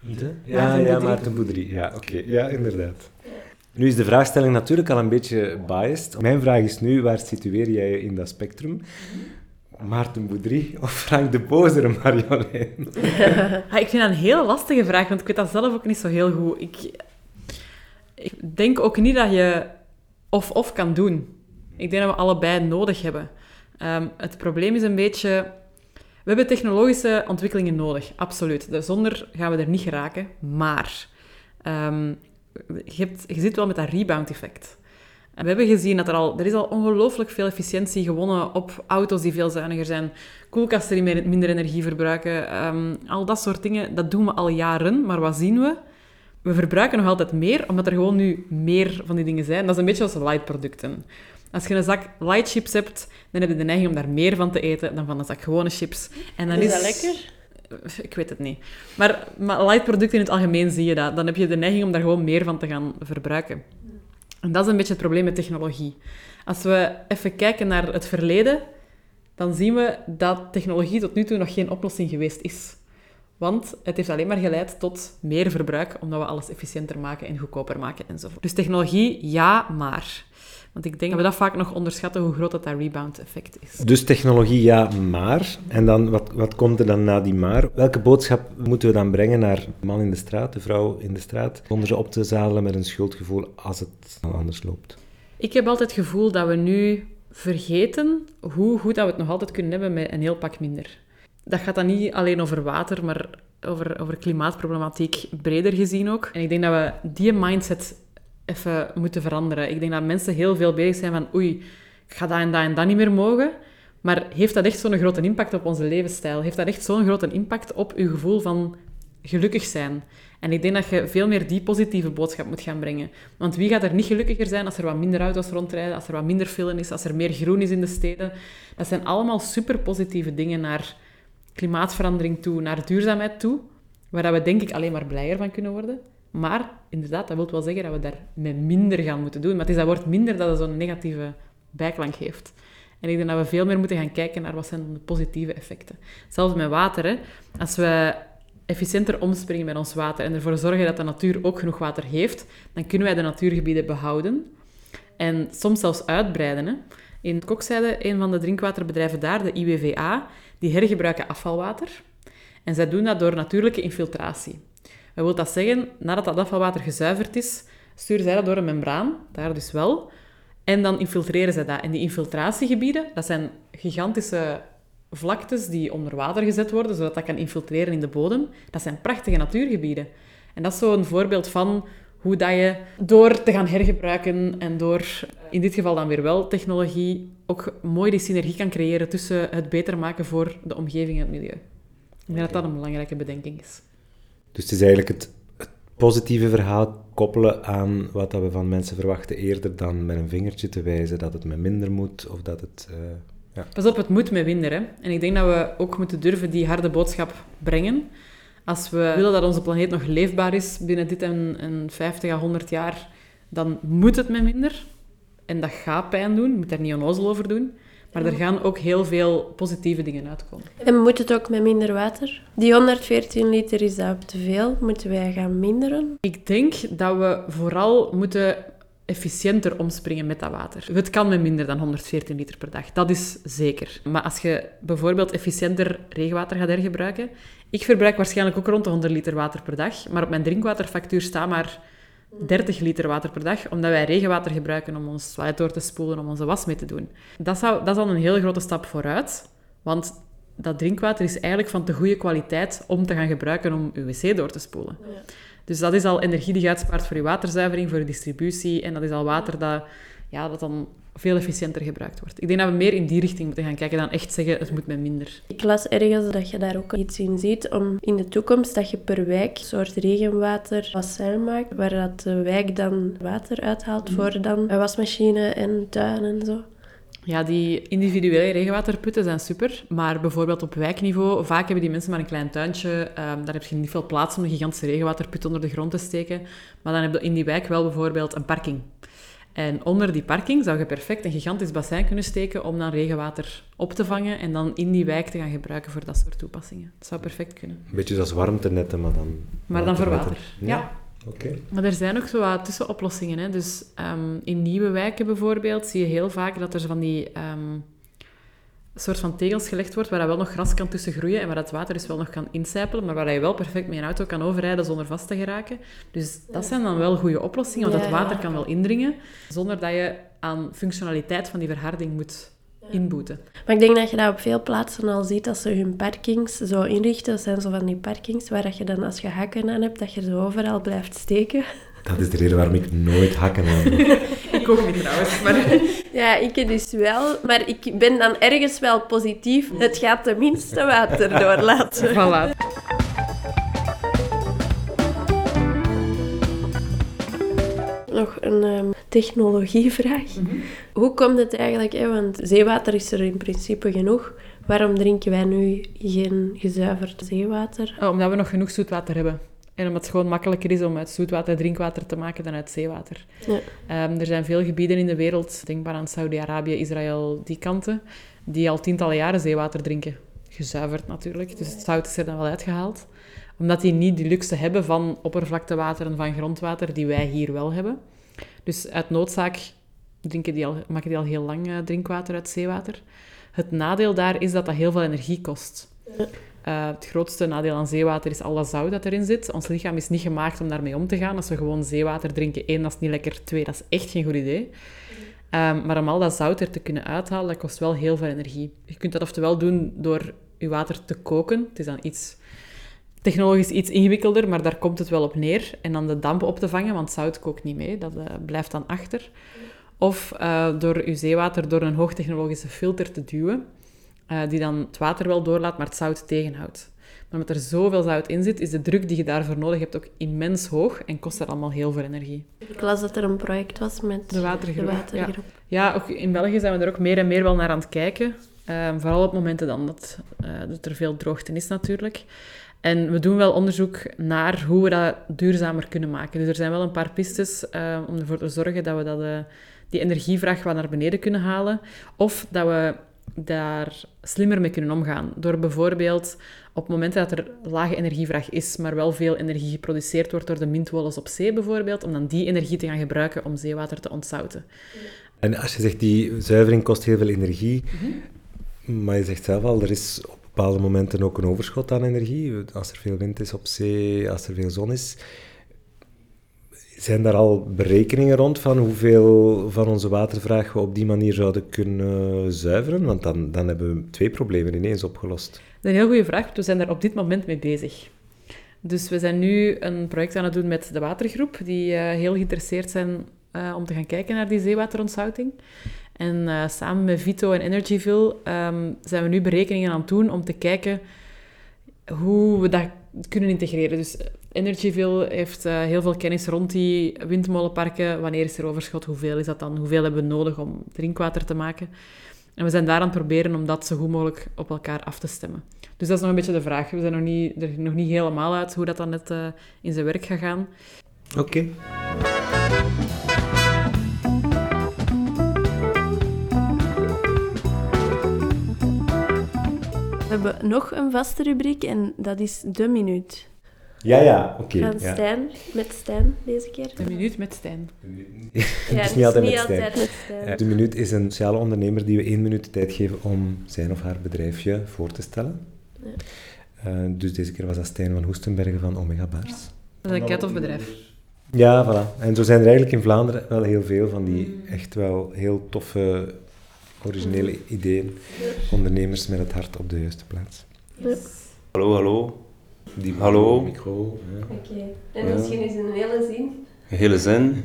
De? Ja, Maarten ja, Boudry. Maarten Boudry. Ja, oké. Ja, inderdaad. Nu is de vraagstelling natuurlijk al een beetje biased. Mijn vraag is nu, waar situeer jij je in dat spectrum? Maarten Boudry of Frank de Bozer, Marjolein? Ah, ik vind dat een hele lastige vraag, want ik weet dat zelf ook niet zo heel goed. Ik, ik denk ook niet dat je of-of kan doen. Ik denk dat we allebei nodig hebben. Ehm, het probleem is een beetje... We hebben technologische ontwikkelingen nodig, absoluut. Zonder gaan we er niet geraken. Maar ehm, je, hebt, je zit wel met dat rebound-effect. En we hebben gezien dat er al... Er is al ongelooflijk veel efficiëntie gewonnen op auto's die veel zuiniger zijn, koelkasten die meer- minder energie verbruiken, ehm, al dat soort dingen, dat doen we al jaren. Maar wat zien we? We verbruiken nog altijd meer, omdat er gewoon nu meer van die dingen zijn. Dat is een beetje als light-producten. Als je een zak light chips hebt, dan heb je de neiging om daar meer van te eten dan van een zak gewone chips. En dan Is is, dat lekker? Ik weet het niet. Maar, maar light producten in het algemeen zie je dat. Dan heb je de neiging om daar gewoon meer van te gaan verbruiken. En dat is een beetje het probleem met technologie. Als we even kijken naar het verleden, dan zien we dat technologie tot nu toe nog geen oplossing geweest is. Want het heeft alleen maar geleid tot meer verbruik, omdat we alles efficiënter maken en goedkoper maken enzovoort. Dus technologie, ja, maar. Want ik denk dat we dat vaak nog onderschatten, hoe groot dat, dat rebound-effect is. Dus technologie, ja, maar. En dan, wat, wat komt er dan na die maar? Welke boodschap moeten we dan brengen naar de man in de straat, de vrouw in de straat, zonder ze op te zadelen met een schuldgevoel als het anders loopt? Ik heb altijd het gevoel dat we nu vergeten hoe goed dat we het nog altijd kunnen hebben met een heel pak minder. Dat gaat dan niet alleen over water, maar over, over klimaatproblematiek breder gezien ook. En ik denk dat we die mindset even moeten veranderen. Ik denk dat mensen heel veel bezig zijn van oei, ik ga dat en dat en dat niet meer mogen. Maar heeft dat echt zo'n grote impact op onze levensstijl? Heeft dat echt zo'n grote impact op uw gevoel van gelukkig zijn? En ik denk dat je veel meer die positieve boodschap moet gaan brengen. Want wie gaat er niet gelukkiger zijn als er wat minder auto's rondrijden, als er wat minder file is, als er meer groen is in de steden? Dat zijn allemaal super positieve dingen naar klimaatverandering toe, naar duurzaamheid toe, waar we denk ik alleen maar blijer van kunnen worden. Maar inderdaad, dat wil wel zeggen dat we daar met minder gaan moeten doen. Maar het is dat woord minder dat het zo'n negatieve bijklank heeft. En ik denk dat we veel meer moeten gaan kijken naar wat zijn de positieve effecten. Hetzelfde met water. Hè. Als we efficiënter omspringen met ons water en ervoor zorgen dat de natuur ook genoeg water heeft, dan kunnen wij de natuurgebieden behouden en soms zelfs uitbreiden. Hè. In Kokzijde, een van de drinkwaterbedrijven daar, de IWVA, die hergebruiken afvalwater. En zij doen dat door natuurlijke infiltratie. Wil dat zeggen? Nadat dat afvalwater gezuiverd is, sturen zij dat door een membraan, daar dus wel, en dan infiltreren zij dat. En die infiltratiegebieden, dat zijn gigantische vlaktes die onder water gezet worden, zodat dat kan infiltreren in de bodem. Dat zijn prachtige natuurgebieden. En dat is zo'n voorbeeld van hoe dat je door te gaan hergebruiken en door, in dit geval dan weer wel, technologie, ook mooi die synergie kan creëren tussen het beter maken voor de omgeving en het milieu. Ik denk dat dat een belangrijke bedenking is. Dus het is eigenlijk het, het positieve verhaal koppelen aan wat dat we van mensen verwachten, eerder dan met een vingertje te wijzen dat het met minder moet of dat het... eh, ja. Pas op, het moet met minder. Hè? En ik denk dat we ook moeten durven die harde boodschap brengen. Als we willen dat onze planeet nog leefbaar is binnen dit en, en 50 à 100 jaar, dan moet het met minder. En dat gaat pijn doen, je moet daar niet onnozel over doen. Maar er gaan ook heel veel positieve dingen uitkomen. En moet het ook met minder water? Die 114 liter is dat te veel. Moeten wij gaan minderen? Ik denk dat we vooral moeten efficiënter omspringen met dat water. Het kan met minder dan 114 liter per dag, dat is zeker. Maar als je bijvoorbeeld efficiënter regenwater gaat hergebruiken... Ik verbruik waarschijnlijk ook rond de 100 liter water per dag, maar op mijn drinkwaterfactuur staat maar 30 liter water per dag, omdat wij regenwater gebruiken om ons toilet door te spoelen, om onze was mee te doen. Dat, zou, dat is al een hele grote stap vooruit, want dat drinkwater is eigenlijk van te goede kwaliteit om te gaan gebruiken om uw wc door te spoelen. Dus dat is al energie die je uitspaart voor je waterzuivering, voor je distributie. En dat is al water dat, ja, dat dan veel efficiënter gebruikt wordt. Ik denk dat we meer in die richting moeten gaan kijken dan echt zeggen het moet met minder. Ik las ergens dat je daar ook iets in ziet om in de toekomst dat je per wijk een soort regenwater bassin maakt, waar dat de wijk dan water uithaalt voor dan een wasmachine en tuin en zo. Ja, die individuele regenwaterputten zijn super, maar bijvoorbeeld op wijkniveau, vaak hebben die mensen maar een klein tuintje, ehm, daar heb je niet veel plaats om een gigantische regenwaterput onder de grond te steken, maar dan heb je in die wijk wel bijvoorbeeld een parking. En onder die parking zou je perfect een gigantisch bassin kunnen steken om dan regenwater op te vangen en dan in die wijk te gaan gebruiken voor dat soort toepassingen. Dat zou perfect kunnen. Een beetje zoals warmtenetten, maar dan... Maar dan voor water. Ja. Oké. Maar er zijn ook zo wat tussenoplossingen. Hè. Dus ehm, in nieuwe wijken bijvoorbeeld zie je heel vaak dat er zo van die ehm, soort van tegels gelegd wordt waar dat wel nog gras kan tussen groeien en waar het water dus wel nog kan incijpelen, maar waar je wel perfect met een auto kan overrijden zonder vast te geraken. Dus dat zijn dan wel goede oplossingen, want het Ja. water kan wel indringen zonder dat je aan functionaliteit van die verharding moet inboeten. Maar ik denk dat je dat op veel plaatsen al ziet als ze hun parkings zo inrichten. Dat zijn zo van die parkings waar dat je dan als je hakken aan hebt, dat je zo overal blijft steken. Dat is de reden waarom ik nooit hakken aan doe. Ik ook niet trouwens, maar... Ja, ik dus wel. Maar ik ben dan ergens wel positief. Het gaat tenminste water doorlaten. Voilà. Nog een ehm, technologievraag. Hoe komt het eigenlijk? Hè? Want zeewater is er in principe genoeg. Waarom drinken wij nu geen gezuiverd zeewater? Oh, omdat we nog genoeg zoetwater hebben. En omdat het gewoon makkelijker is om uit zoetwater drinkwater te maken dan uit zeewater. Ja. Ehm, er zijn veel gebieden in de wereld, denkbaar aan Saudi-Arabië, Israël, die kanten, die al tientallen jaren zeewater drinken. Gezuiverd natuurlijk, dus het zout is er dan wel uitgehaald. Omdat die niet die luxe hebben van oppervlaktewater en van grondwater die wij hier wel hebben. Dus uit noodzaak drinken die al, maken die al heel lang eh, drinkwater uit zeewater. Het nadeel daar is dat dat heel veel energie kost. Eh, het grootste nadeel aan zeewater is al dat zout dat erin zit. Ons lichaam is niet gemaakt om daarmee om te gaan. Als we gewoon zeewater drinken, één, dat is niet lekker. Twee, dat is echt geen goed idee. Ehm, maar om al dat zout er te kunnen uithalen, dat kost wel heel veel energie. Je kunt dat oftewel doen door je water te koken. Het is dan iets technologisch iets ingewikkelder, maar daar komt het wel op neer. En dan de damp op te vangen, want zout kookt niet mee. Dat eh, blijft dan achter. Of eh, door je zeewater door een hoogtechnologische filter te duwen, eh, die dan het water wel doorlaat, maar het zout tegenhoudt. Maar omdat er zoveel zout in zit, is de druk die je daarvoor nodig hebt ook immens hoog en kost dat allemaal heel veel energie. Ik las dat er een project was met De watergroep, de watergroep. Ja, ook in België zijn we er ook meer en meer wel naar aan het kijken. Ehm, vooral op momenten dan dat, eh, dat er veel droogte is natuurlijk. En we doen wel onderzoek naar hoe we dat duurzamer kunnen maken. Dus er zijn wel een paar pistes eh, om ervoor te zorgen dat we dat, eh, die energievraag wat naar beneden kunnen halen. Of dat we daar slimmer mee kunnen omgaan. Door bijvoorbeeld op momenten dat er lage energievraag is, maar wel veel energie geproduceerd wordt door de mintwolens op zee bijvoorbeeld, om dan die energie te gaan gebruiken om zeewater te ontzouten. En als je zegt, die zuivering kost heel veel energie, maar je zegt zelf al, er is op bepaalde momenten ook een overschot aan energie. Als er veel wind is op zee, als er veel zon is. Zijn daar al berekeningen rond van hoeveel van onze watervraag we op die manier zouden kunnen zuiveren? Want dan, dan hebben we twee problemen ineens opgelost. Dat is een heel goede vraag, we zijn daar op dit moment mee bezig. Dus we zijn nu een project aan het doen met de watergroep, die eh, heel geïnteresseerd zijn eh, om te gaan kijken naar die zeewaterontzouting. En eh, samen met Vito en Energyville ehm, zijn we nu berekeningen aan het doen om te kijken hoe we dat kunnen integreren. Dus Energyville heeft eh, heel veel kennis rond die windmolenparken. Wanneer is er overschot? Hoeveel is dat dan? Hoeveel hebben we nodig om drinkwater te maken? En we zijn daar aan het proberen om dat zo goed mogelijk op elkaar af te stemmen. Dus dat is nog een beetje de vraag. We zijn nog niet, er nog niet helemaal uit hoe dat dan net uh, in zijn werk gaat gaan. Oké. Okay. We hebben nog een vaste rubriek en dat is de minuut. Ja, ja, oké. Okay, Van ja. Stijn, met Stijn deze keer. De minuut met Stijn. ja, het is niet altijd, niet met, Stijn. altijd met Stijn. De minuut is een sociale ondernemer die we één minuut de tijd geven om zijn of haar bedrijfje voor te stellen. Ja. Uh, dus deze keer was dat Stijn van Hoestenbergen van Omega Bars. Dat is een ket of bedrijf. Ja, voilà. En zo zijn er eigenlijk in Vlaanderen wel heel veel van die echt wel heel toffe, originele ideeën. Ondernemers met het hart op de juiste plaats. Yes. Hallo, hallo. Die Hallo. micro. Ja. Oké. Okay. En ja. misschien is een hele zin. Een hele zin.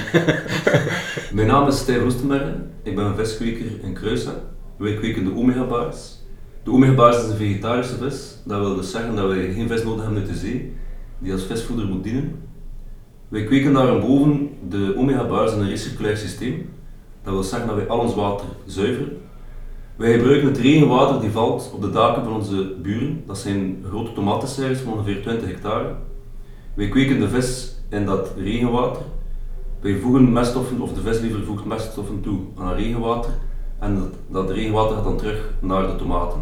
Mijn naam is Stijn Roestenbergen. Ik ben een viskweker in Kruisen. Wij kweken de Omega Bars. De Omega Bars is een vegetarische vis. Dat wil dus zeggen dat wij geen vis nodig hebben uit de zee, die als visvoeder moet dienen. Wij kweken daarboven de Omega Bars in een recirculair systeem. Dat wil zeggen dat wij al ons water zuiveren. Wij gebruiken het regenwater die valt op de daken van onze buren. Dat zijn grote tomatenservices van ongeveer 20 hectare. Wij kweken de vis in dat regenwater. Wij voegen meststoffen, of de vis liever voegt meststoffen toe aan het regenwater. En dat, dat regenwater gaat dan terug naar de tomaten.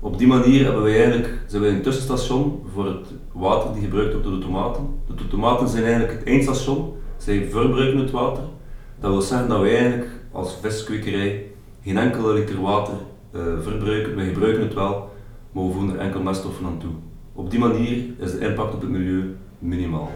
Op die manier hebben wij eigenlijk, zijn wij een tussenstation voor het water die gebruikt wordt door de tomaten. De tomaten zijn eigenlijk het eindstation. Zij verbruiken het water. Dat wil zeggen dat wij eigenlijk als viskwekerij geen enkele liter water uh, verbruiken. Wij gebruiken het wel, maar we voegen er enkel meststoffen aan toe. Op die manier is de impact op het milieu minimaal.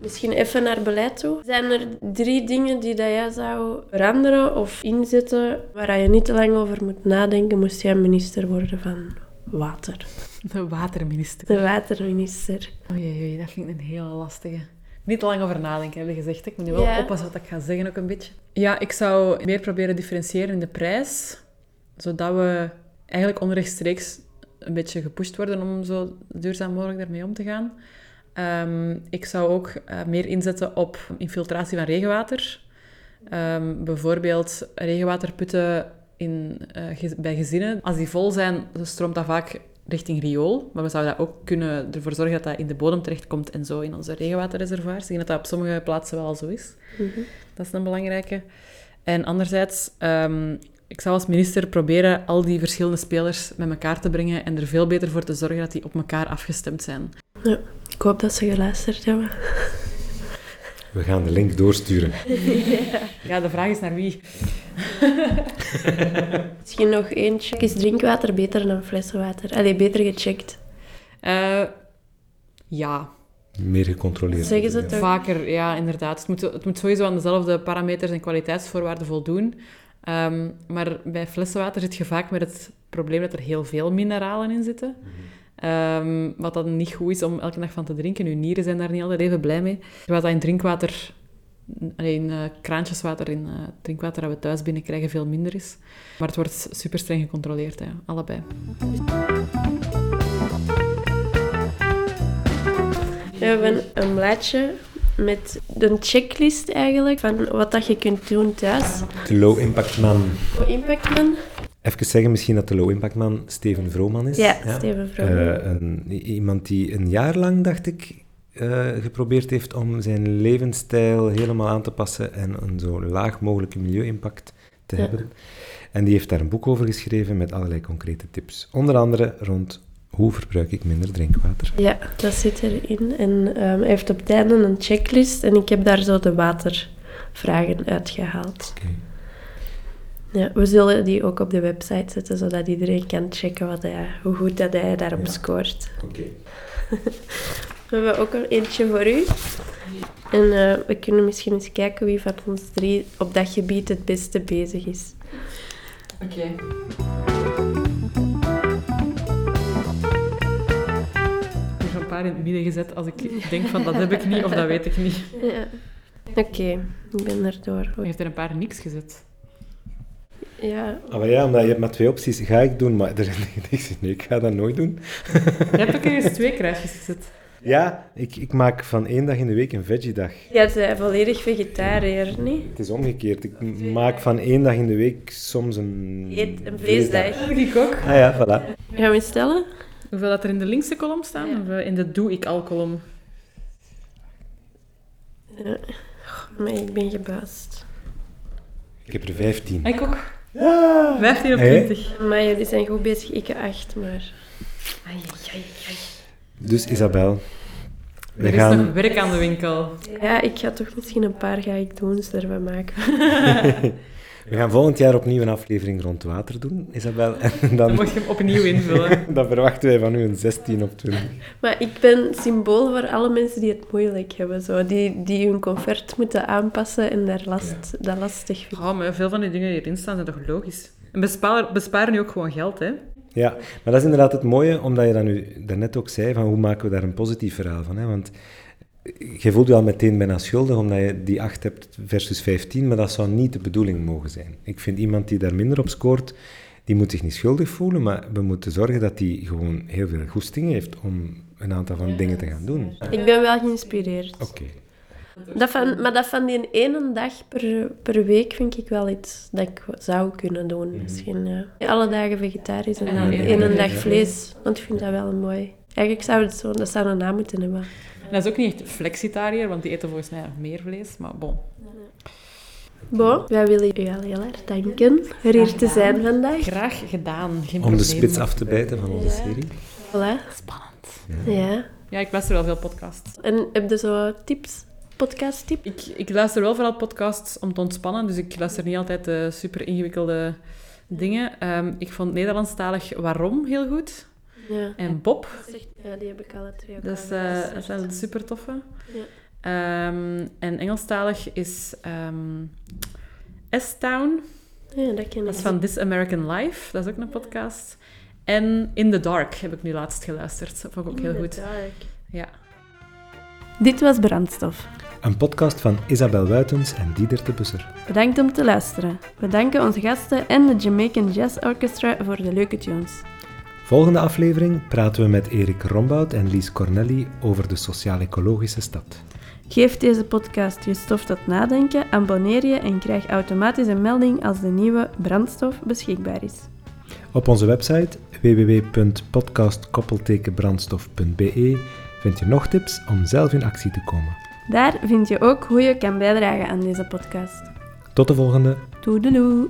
Misschien even naar beleid toe. Zijn er drie dingen die dat jij zou veranderen of inzetten waar je niet te lang over moet nadenken, moest jij minister worden van water? De waterminister. De waterminister. Oei, oei, dat vind ik een heel lastige. Niet te lang over nadenken, hebben gezegd. Ik moet nu wel oppassen wat ik ga zeggen ook een beetje. Ja, ik zou meer proberen differentiëren in de prijs, zodat we eigenlijk onrechtstreeks een beetje gepusht worden om zo duurzaam mogelijk daarmee om te gaan. Ehm, ik zou ook eh, meer inzetten op infiltratie van regenwater. Ehm, bijvoorbeeld regenwaterputten in, eh, gez- bij gezinnen. Als die vol zijn, dan stroomt dat vaak richting riool. Maar we zouden dat ook kunnen ervoor zorgen dat dat in de bodem terechtkomt en zo in onze regenwaterreservoirs. Ik denk dat dat op sommige plaatsen wel al zo is. Dat is een belangrijke. En anderzijds, ehm, ik zou als minister proberen al die verschillende spelers met elkaar te brengen en er veel beter voor te zorgen dat die op elkaar afgestemd zijn. Ja, ik hoop dat ze geluisterd hebben. We gaan de link doorsturen. Ja, de vraag is naar wie. Misschien nog eentje. Is drinkwater beter dan flessenwater? Allee, beter gecheckt. Eh, ja, Meer gecontroleerd. Zeggen ze worden, toch? vaker, ja, inderdaad. Het moet, het moet sowieso aan dezelfde parameters en kwaliteitsvoorwaarden voldoen. Ehm, maar bij flessenwater zit je vaak met het probleem dat er heel veel mineralen in zitten. Ehm, wat dan niet goed is om elke dag van te drinken. Uw nieren zijn daar niet altijd even blij mee. Wat dat in drinkwater, in eh, kraantjeswater, in eh, drinkwater dat we thuis binnenkrijgen, veel minder is. Maar het wordt super streng gecontroleerd, hè, allebei. We hebben een blaadje met een checklist eigenlijk van wat dat je kunt doen thuis. De Low Impact Man. Impact Man? Even zeggen misschien dat de Low Impact Man Steven Vrooman is. Ja, Steven Vrooman. Eh, een, iemand die een jaar lang, dacht ik, eh, geprobeerd heeft om zijn levensstijl helemaal aan te passen en een zo laag mogelijke milieu-impact te Ja. hebben. En die heeft daar een boek over geschreven met allerlei concrete tips. Onder andere rond hoe verbruik ik minder drinkwater. Ja, dat zit erin. En ehm, hij heeft op het einde een checklist en ik heb daar zo de watervragen uitgehaald. Oké. Ja, we zullen die ook op de website zetten, zodat iedereen kan checken wat hij, hoe goed dat hij daarop Ja. scoort. Oké. We hebben ook er eentje voor u. En eh, we kunnen misschien eens kijken wie van ons drie op dat gebied het beste bezig is. Oké. Ik heb er een paar in het midden gezet als ik denk van dat heb ik niet of dat weet ik niet. Ja. Oké, ik ben erdoor. Je heeft er een paar niks gezet. Ja, Ah, maar ja, omdat je hebt maar twee opties. Ga ik doen, maar er is niks. Nee, ik ga dat nooit doen. Je hebt ook eens twee kruisjes gezet. Ja, ik, ik maak van één dag in de week een veggie-dag. jij bent volledig vegetariër, niet? Het is omgekeerd. Ik maak van één dag in de week soms een... Eet een vleesdag. Ik ook. Ah ja, voilà. Gaan we stellen? Hoeveel dat er in de linkse kolom staan? Of in de doe ik al kolom? Ja. Goh, Maar ik ben gebuist. Ik heb er vijftien. Ik ook. Ja! 15 op Hé? 20. Maar jullie zijn goed bezig, ik acht, maar... Ai, ai, ai. Dus Isabel, we Er is gaan... nog werk aan de winkel. Ja, ik ga toch misschien een paar ga ik doen, ervan maken. We gaan volgend jaar opnieuw een aflevering rond water doen, Isabel. En Dan dan, moet je hem opnieuw invullen. dan verwachten wij van u een 16 op 20. Maar ik ben symbool voor alle mensen die het moeilijk hebben. Zo. Die, die hun comfort moeten aanpassen en daar last, dat lastig vinden. Oh, maar veel van die dingen die erin staan zijn toch logisch? En besparen, besparen nu ook gewoon geld, hè? Ja, maar dat is inderdaad het mooie, omdat je dan nu daarnet ook zei, van hoe maken we daar een positief verhaal van. Hè? Want je voelt je al meteen bijna schuldig, omdat je die 8 hebt versus 15, maar dat zou niet de bedoeling mogen zijn. Ik vind iemand die daar minder op scoort, die moet zich niet schuldig voelen, maar we moeten zorgen dat die gewoon heel veel goesting heeft om een aantal van dingen te gaan doen. Ik ben wel geïnspireerd. Oké. Dat van, maar dat van die ene dag per, per week vind ik wel iets dat ik zou kunnen doen. Misschien, ja. Alle dagen vegetarisch en En dan één dag vlees. Want ik vind dat wel mooi. Eigenlijk zou het zo, dat zou een naam moeten hebben. En dat is ook niet echt flexitariër, want die eten volgens mij meer vlees. Maar bon. Bon, wij willen u al heel erg danken voor hier te zijn vandaag. Graag gedaan. Geen Om de spits af te bijten van onze serie. Voilà. Spannend. Ja. Ja, ik luister wel veel podcasts. En heb je zo tips? Podcast tips? Ik, ik luister wel vooral podcasts om te ontspannen, dus ik luister niet altijd de super ingewikkelde dingen. Ehm, ik vond Nederlandstalig Waarom heel goed. Ja. En Bob, Ja, die heb ik alle twee ook dat, is, al eh, dat zijn super toffe. Ja. Ehm, en Engelstalig is ehm S-Town, Ja, dat ken ik. dat is van This American Life, dat is ook een podcast. En In the Dark heb ik nu laatst geluisterd, dat vond ik ook heel goed. Ja. Dit was Brandstof. Een podcast van Isabel Wuitens en Dieder de Busser. Bedankt om te luisteren. We danken onze gasten en de Jamaican Jazz Orchestra voor de leuke tunes. Volgende aflevering praten we met Erik Rombout en Lies Cornelli over de sociaal-ecologische stad. Geef deze podcast je stof tot nadenken, abonneer je en krijg automatisch een melding als de nieuwe brandstof beschikbaar is. Op onze website www.podcastkoppeltekenbrandstof.be vind je nog tips om zelf in actie te komen. Daar vind je ook hoe je kan bijdragen aan deze podcast. Tot de volgende! Toedeloe!